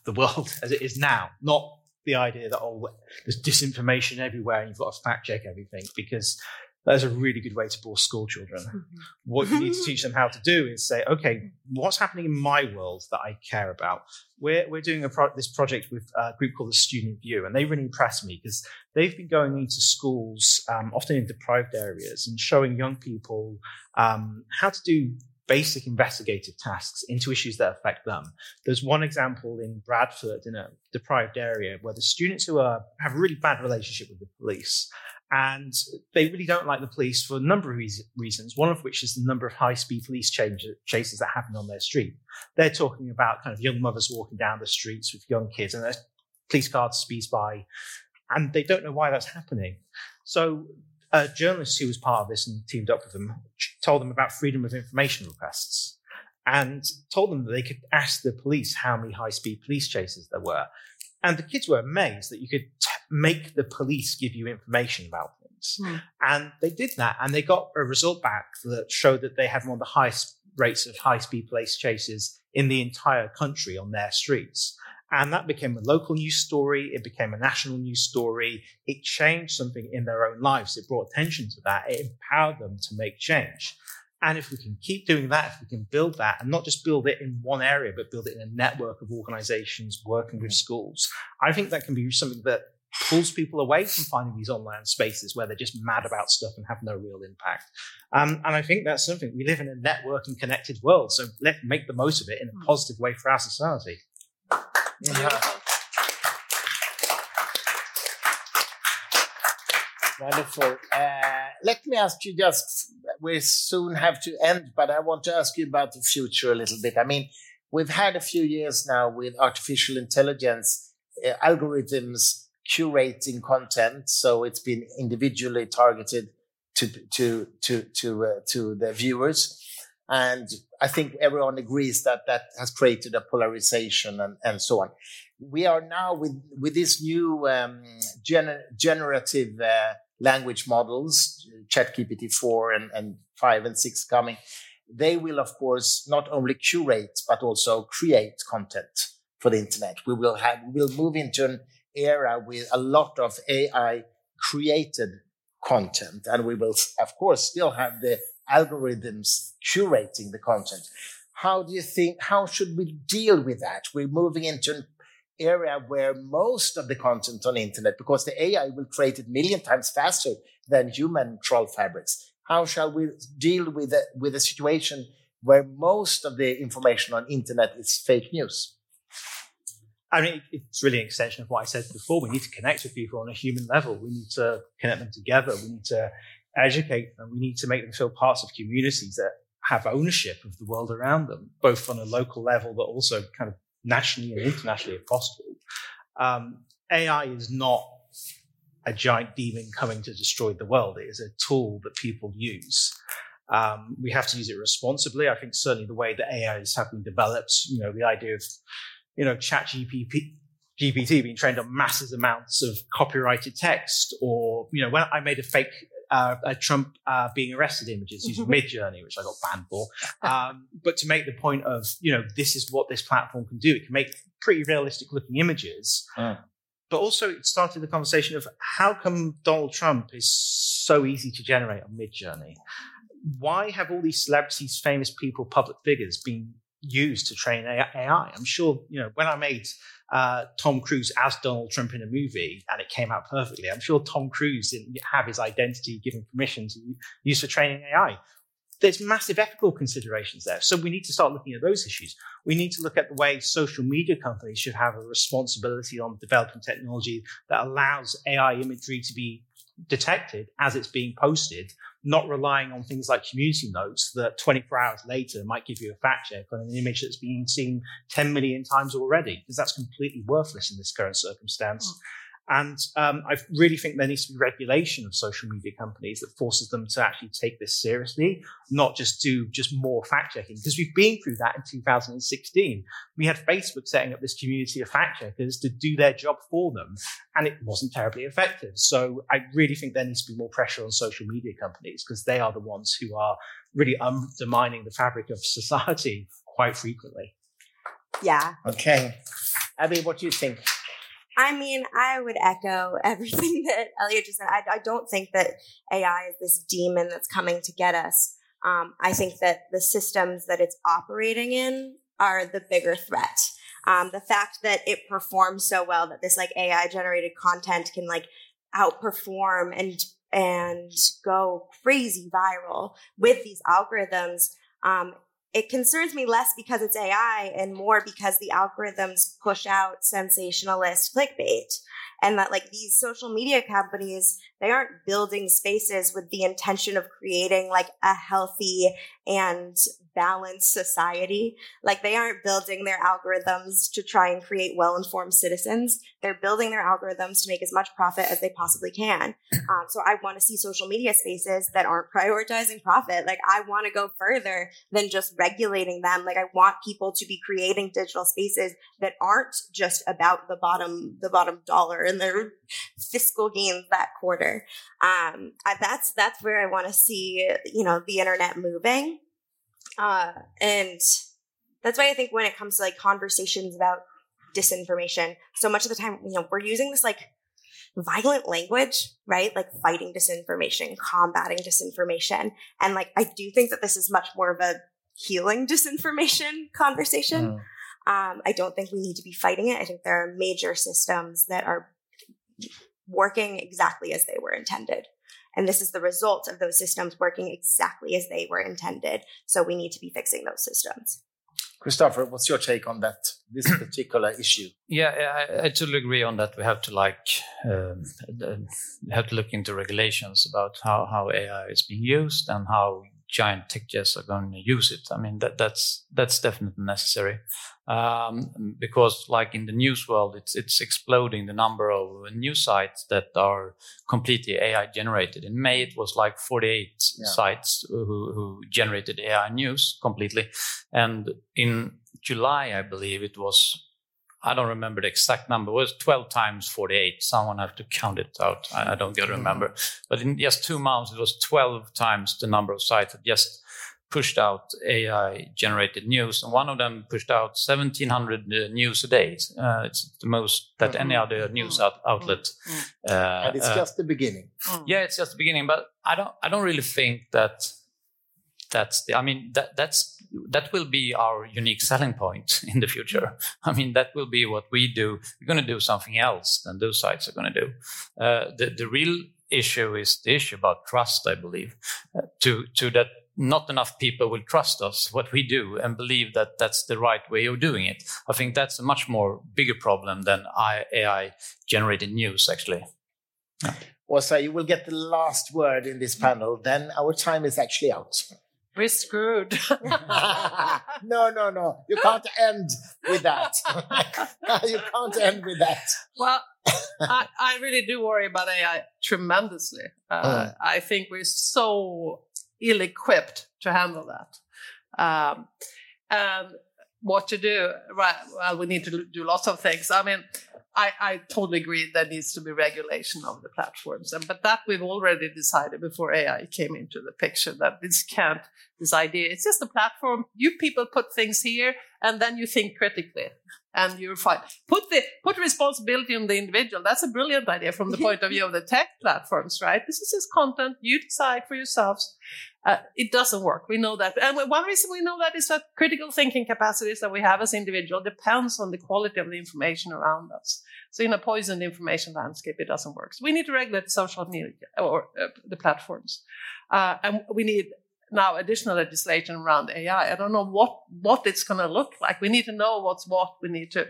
the world as it is now, not the idea that oh, there's disinformation everywhere and you've got to fact check everything because that's a really good way to bore school children. What you need to teach them how to do is say, okay, what's happening in my world that I care about? We're, we're doing a pro- this project with a group called the Student View, and they really impressed me because they've been going into schools, um, often in deprived areas, and showing young people um, how to do basic investigative tasks into issues that affect them. There's one example in Bradford, in a deprived area, where the students who are have a really bad relationship with the police and they really don't like the police for a number of reasons. One of which is the number of high-speed police chases that happen on their street. They're talking about kind of young mothers walking down the streets with young kids, and a police car speeds by, and they don't know why that's happening. So, a journalist who was part of this and teamed up with them told them about freedom of information requests, and told them that they could ask the police how many high-speed police chases there were. And the kids were amazed that you could t- make the police give you information about things. Hmm. And they did that, and they got a result back that showed that they had one of the highest rates of high speed police chases in the entire country on their streets. And that became a local news story. It became a national news story. It changed something in their own lives. It brought attention to that. It empowered them to make change. And if we can keep doing that, if we can build that and not just build it in one area, but build it in a network of organizations working with schools, I think that can be something that pulls people away from finding these online spaces where they're just mad about stuff and have no real impact. Um, and I think that's something we live in a network and connected world. So let's make the most of it in a positive way for our society. Wonderful. Uh, let me ask you just, we soon have to end, but I want to ask you about the future a little bit. I mean, we've had a few years now with artificial intelligence uh, algorithms curating content, so it's been individually targeted to to to to uh, to the viewers, and I think everyone agrees that that has created a polarization and, and so on. We are now with with this new um, gener- generative uh, language models, ChatGPT four and, and five and six coming. They will, of course, not only curate but also create content for the internet. We will have we'll move into an era with a lot of AI created content, and we will, of course, still have the algorithms curating the content. How do you think? How should we deal with that? We're moving into an area where most of the content on the internet, because the AI will create it million times faster than human troll fabrics. How shall we deal with a, with a situation where most of the information on internet is fake news? I mean, it's really an extension of what I said before. We need to connect with people on a human level. We need to connect them together. We need to educate them. We need to make them feel parts of communities that have ownership of the world around them, both on a local level, but also kind of nationally and internationally if possible. Um, AI is not a giant demon coming to destroy the world. It is a tool that people use. Um, we have to use it responsibly. I think certainly the way that AI is having developed, you know, the idea of you know, ChatGPT GPT being trained on massive amounts of copyrighted text, or you know, when I made a fake uh, a Trump uh, being arrested images using Midjourney, which I got banned for. Um, but to make the point of, you know, this is what this platform can do. It can make pretty realistic looking images. Mm. But also, it started the conversation of how come Donald Trump is so easy to generate on Midjourney? Why have all these celebrities, famous people, public figures been used to train AI? I'm sure, you know, when I made uh, Tom Cruise as Donald Trump in a movie and it came out perfectly. I'm sure Tom Cruise didn't have his identity given permission to use for training AI. There's massive ethical considerations there. So we need to start looking at those issues. We need to look at the way social media companies should have a responsibility on developing technology that allows AI imagery to be detected as it's being posted not relying on things like community notes that 24 hours later might give you a fact check on an image that's been seen 10 million times already, because that's completely worthless in this current circumstance. Hmm. And um, I really think there needs to be regulation of social media companies that forces them to actually take this seriously, not just do just more fact checking. Because we've been through that in 2016. We had Facebook setting up this community of fact checkers to do their job for them, and it wasn't terribly effective. So I really think there needs to be more pressure on social media companies because they are the ones who are really undermining the fabric of society quite frequently. Yeah. Okay. Abbie, what do you think? I mean, I would echo everything that Eliot just said. I, I don't think that AI is this demon that's coming to get us. Um, I think that the systems that it's operating in are the bigger threat. Um, the fact that it performs so well that this like AI generated content can like outperform and and go crazy viral with these algorithms um, it concerns me less because it's AI and more because the algorithms push out sensationalist clickbait and that like these social media companies they aren't building spaces with the intention of creating like a healthy and balanced society. Like they aren't building their algorithms to try and create well-informed citizens. They're building their algorithms to make as much profit as they possibly can. Um, so i want to see social media spaces that aren't prioritizing profit. Like i want to go further than just regulating them. Like i want people to be creating digital spaces that aren't just about the bottom the bottom dollar and their fiscal gains that quarter. Um, I, that's that's where I want to see you know the internet moving, uh, and that's why I think when it comes to like conversations about disinformation, so much of the time you know we're using this like violent language, right? Like fighting disinformation, combating disinformation, and like I do think that this is much more of a healing disinformation conversation. Mm. Um, I don't think we need to be fighting it. I think there are major systems that are working exactly as they were intended. And this is the result of those systems working exactly as they were intended. So we need to be fixing those systems. Christofer, what's your take on that, this particular issue? Yeah, I, I, totally agree on that. We have to like um, have to look into regulations about how, how AI is being used and how giant tech jets are going to use it. I mean, that, that's that's definitely necessary um, because, like in the news world, it's it's exploding the number of news sites that are completely AI generated. In May, it was like 48 yeah. sites who, who generated AI news completely, and in July, I believe it was I don't remember the exact number. It was 12 times 48. Someone have to count it out. I, I don't get to mm-hmm. remember. But in just two months, it was 12 times the number of sites that just pushed out AI generated news. And one of them pushed out 1700 uh, news a day. Uh, it's the most that mm-hmm. any other news out- outlet. Mm-hmm. Uh, and it's just the beginning. Yeah, it's just the beginning. But I don't, I don't really think that that's the, I mean, that, that's, that will be our unique selling point in the future. I mean, that will be what we do. We're going to do something else than those sites are going to do. Uh, the, the real issue is the issue about trust, I believe, uh, to, to that not enough people will trust us, what we do, and believe that that's the right way of doing it. I think that's a much more bigger problem than AI generated news, actually. Yeah. Åsa, you will get the last word in this panel. Then our time is actually out. We're screwed. no, no, no. You can't end with that. you can't end with that. Well, I, I, really do worry about AI tremendously. Uh, mm. I think we're so ill equipped to handle that. Um, and what to do. Right. Well, we need to do lots of things. I mean, I, I totally agree there needs to be regulation of the platforms, and but that we've already decided before AI came into the picture that this can't. This idea, it's just a platform. You people put things here, and then you think critically, and you're fine. Put the put responsibility on the individual. That's a brilliant idea from the point of view of the tech platforms, right? This is just content. You decide for yourselves. Uh, it doesn't work. We know that. And one reason we know that is that critical thinking capacities that we have as individuals depends on the quality of the information around us. So in a poisoned information landscape, it doesn't work. So we need to regulate social media or uh, the platforms. Uh, and we need now additional legislation around AI. I don't know what, what it's going to look like. We need to know what's what. We need to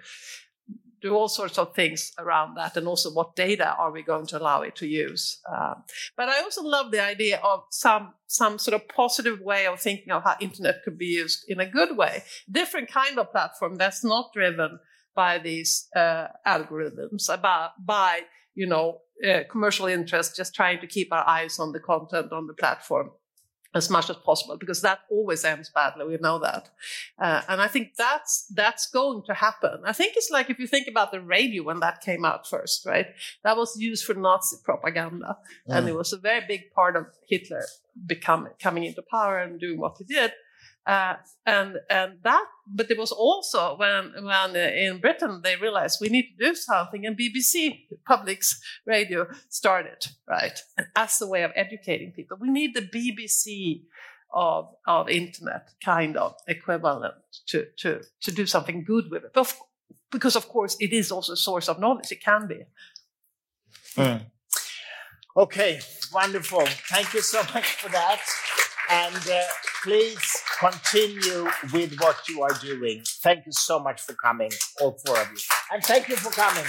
do all sorts of things around that and also what data are we going to allow it to use um, but i also love the idea of some some sort of positive way of thinking of how internet could be used in a good way different kind of platform that's not driven by these uh, algorithms about by you know uh, commercial interest just trying to keep our eyes on the content on the platform as much as possible because that always ends badly we know that. Uh, and i think that's that's going to happen. I think it's like if you think about the radio when that came out first right? That was used for nazi propaganda. Mm. and it was a very big part of hitler becoming coming into power and doing what he did uh, and and that, but it was also when when uh, in Britain they realized we need to do something, and BBC Public's radio started right as a way of educating people. We need the BBC of of internet kind of equivalent to to to do something good with it. But because of course it is also a source of knowledge. It can be. Mm. Okay, wonderful. Thank you so much for that. And uh, please continue with what you are doing. Thank you so much for coming, all four of you. And thank you for coming.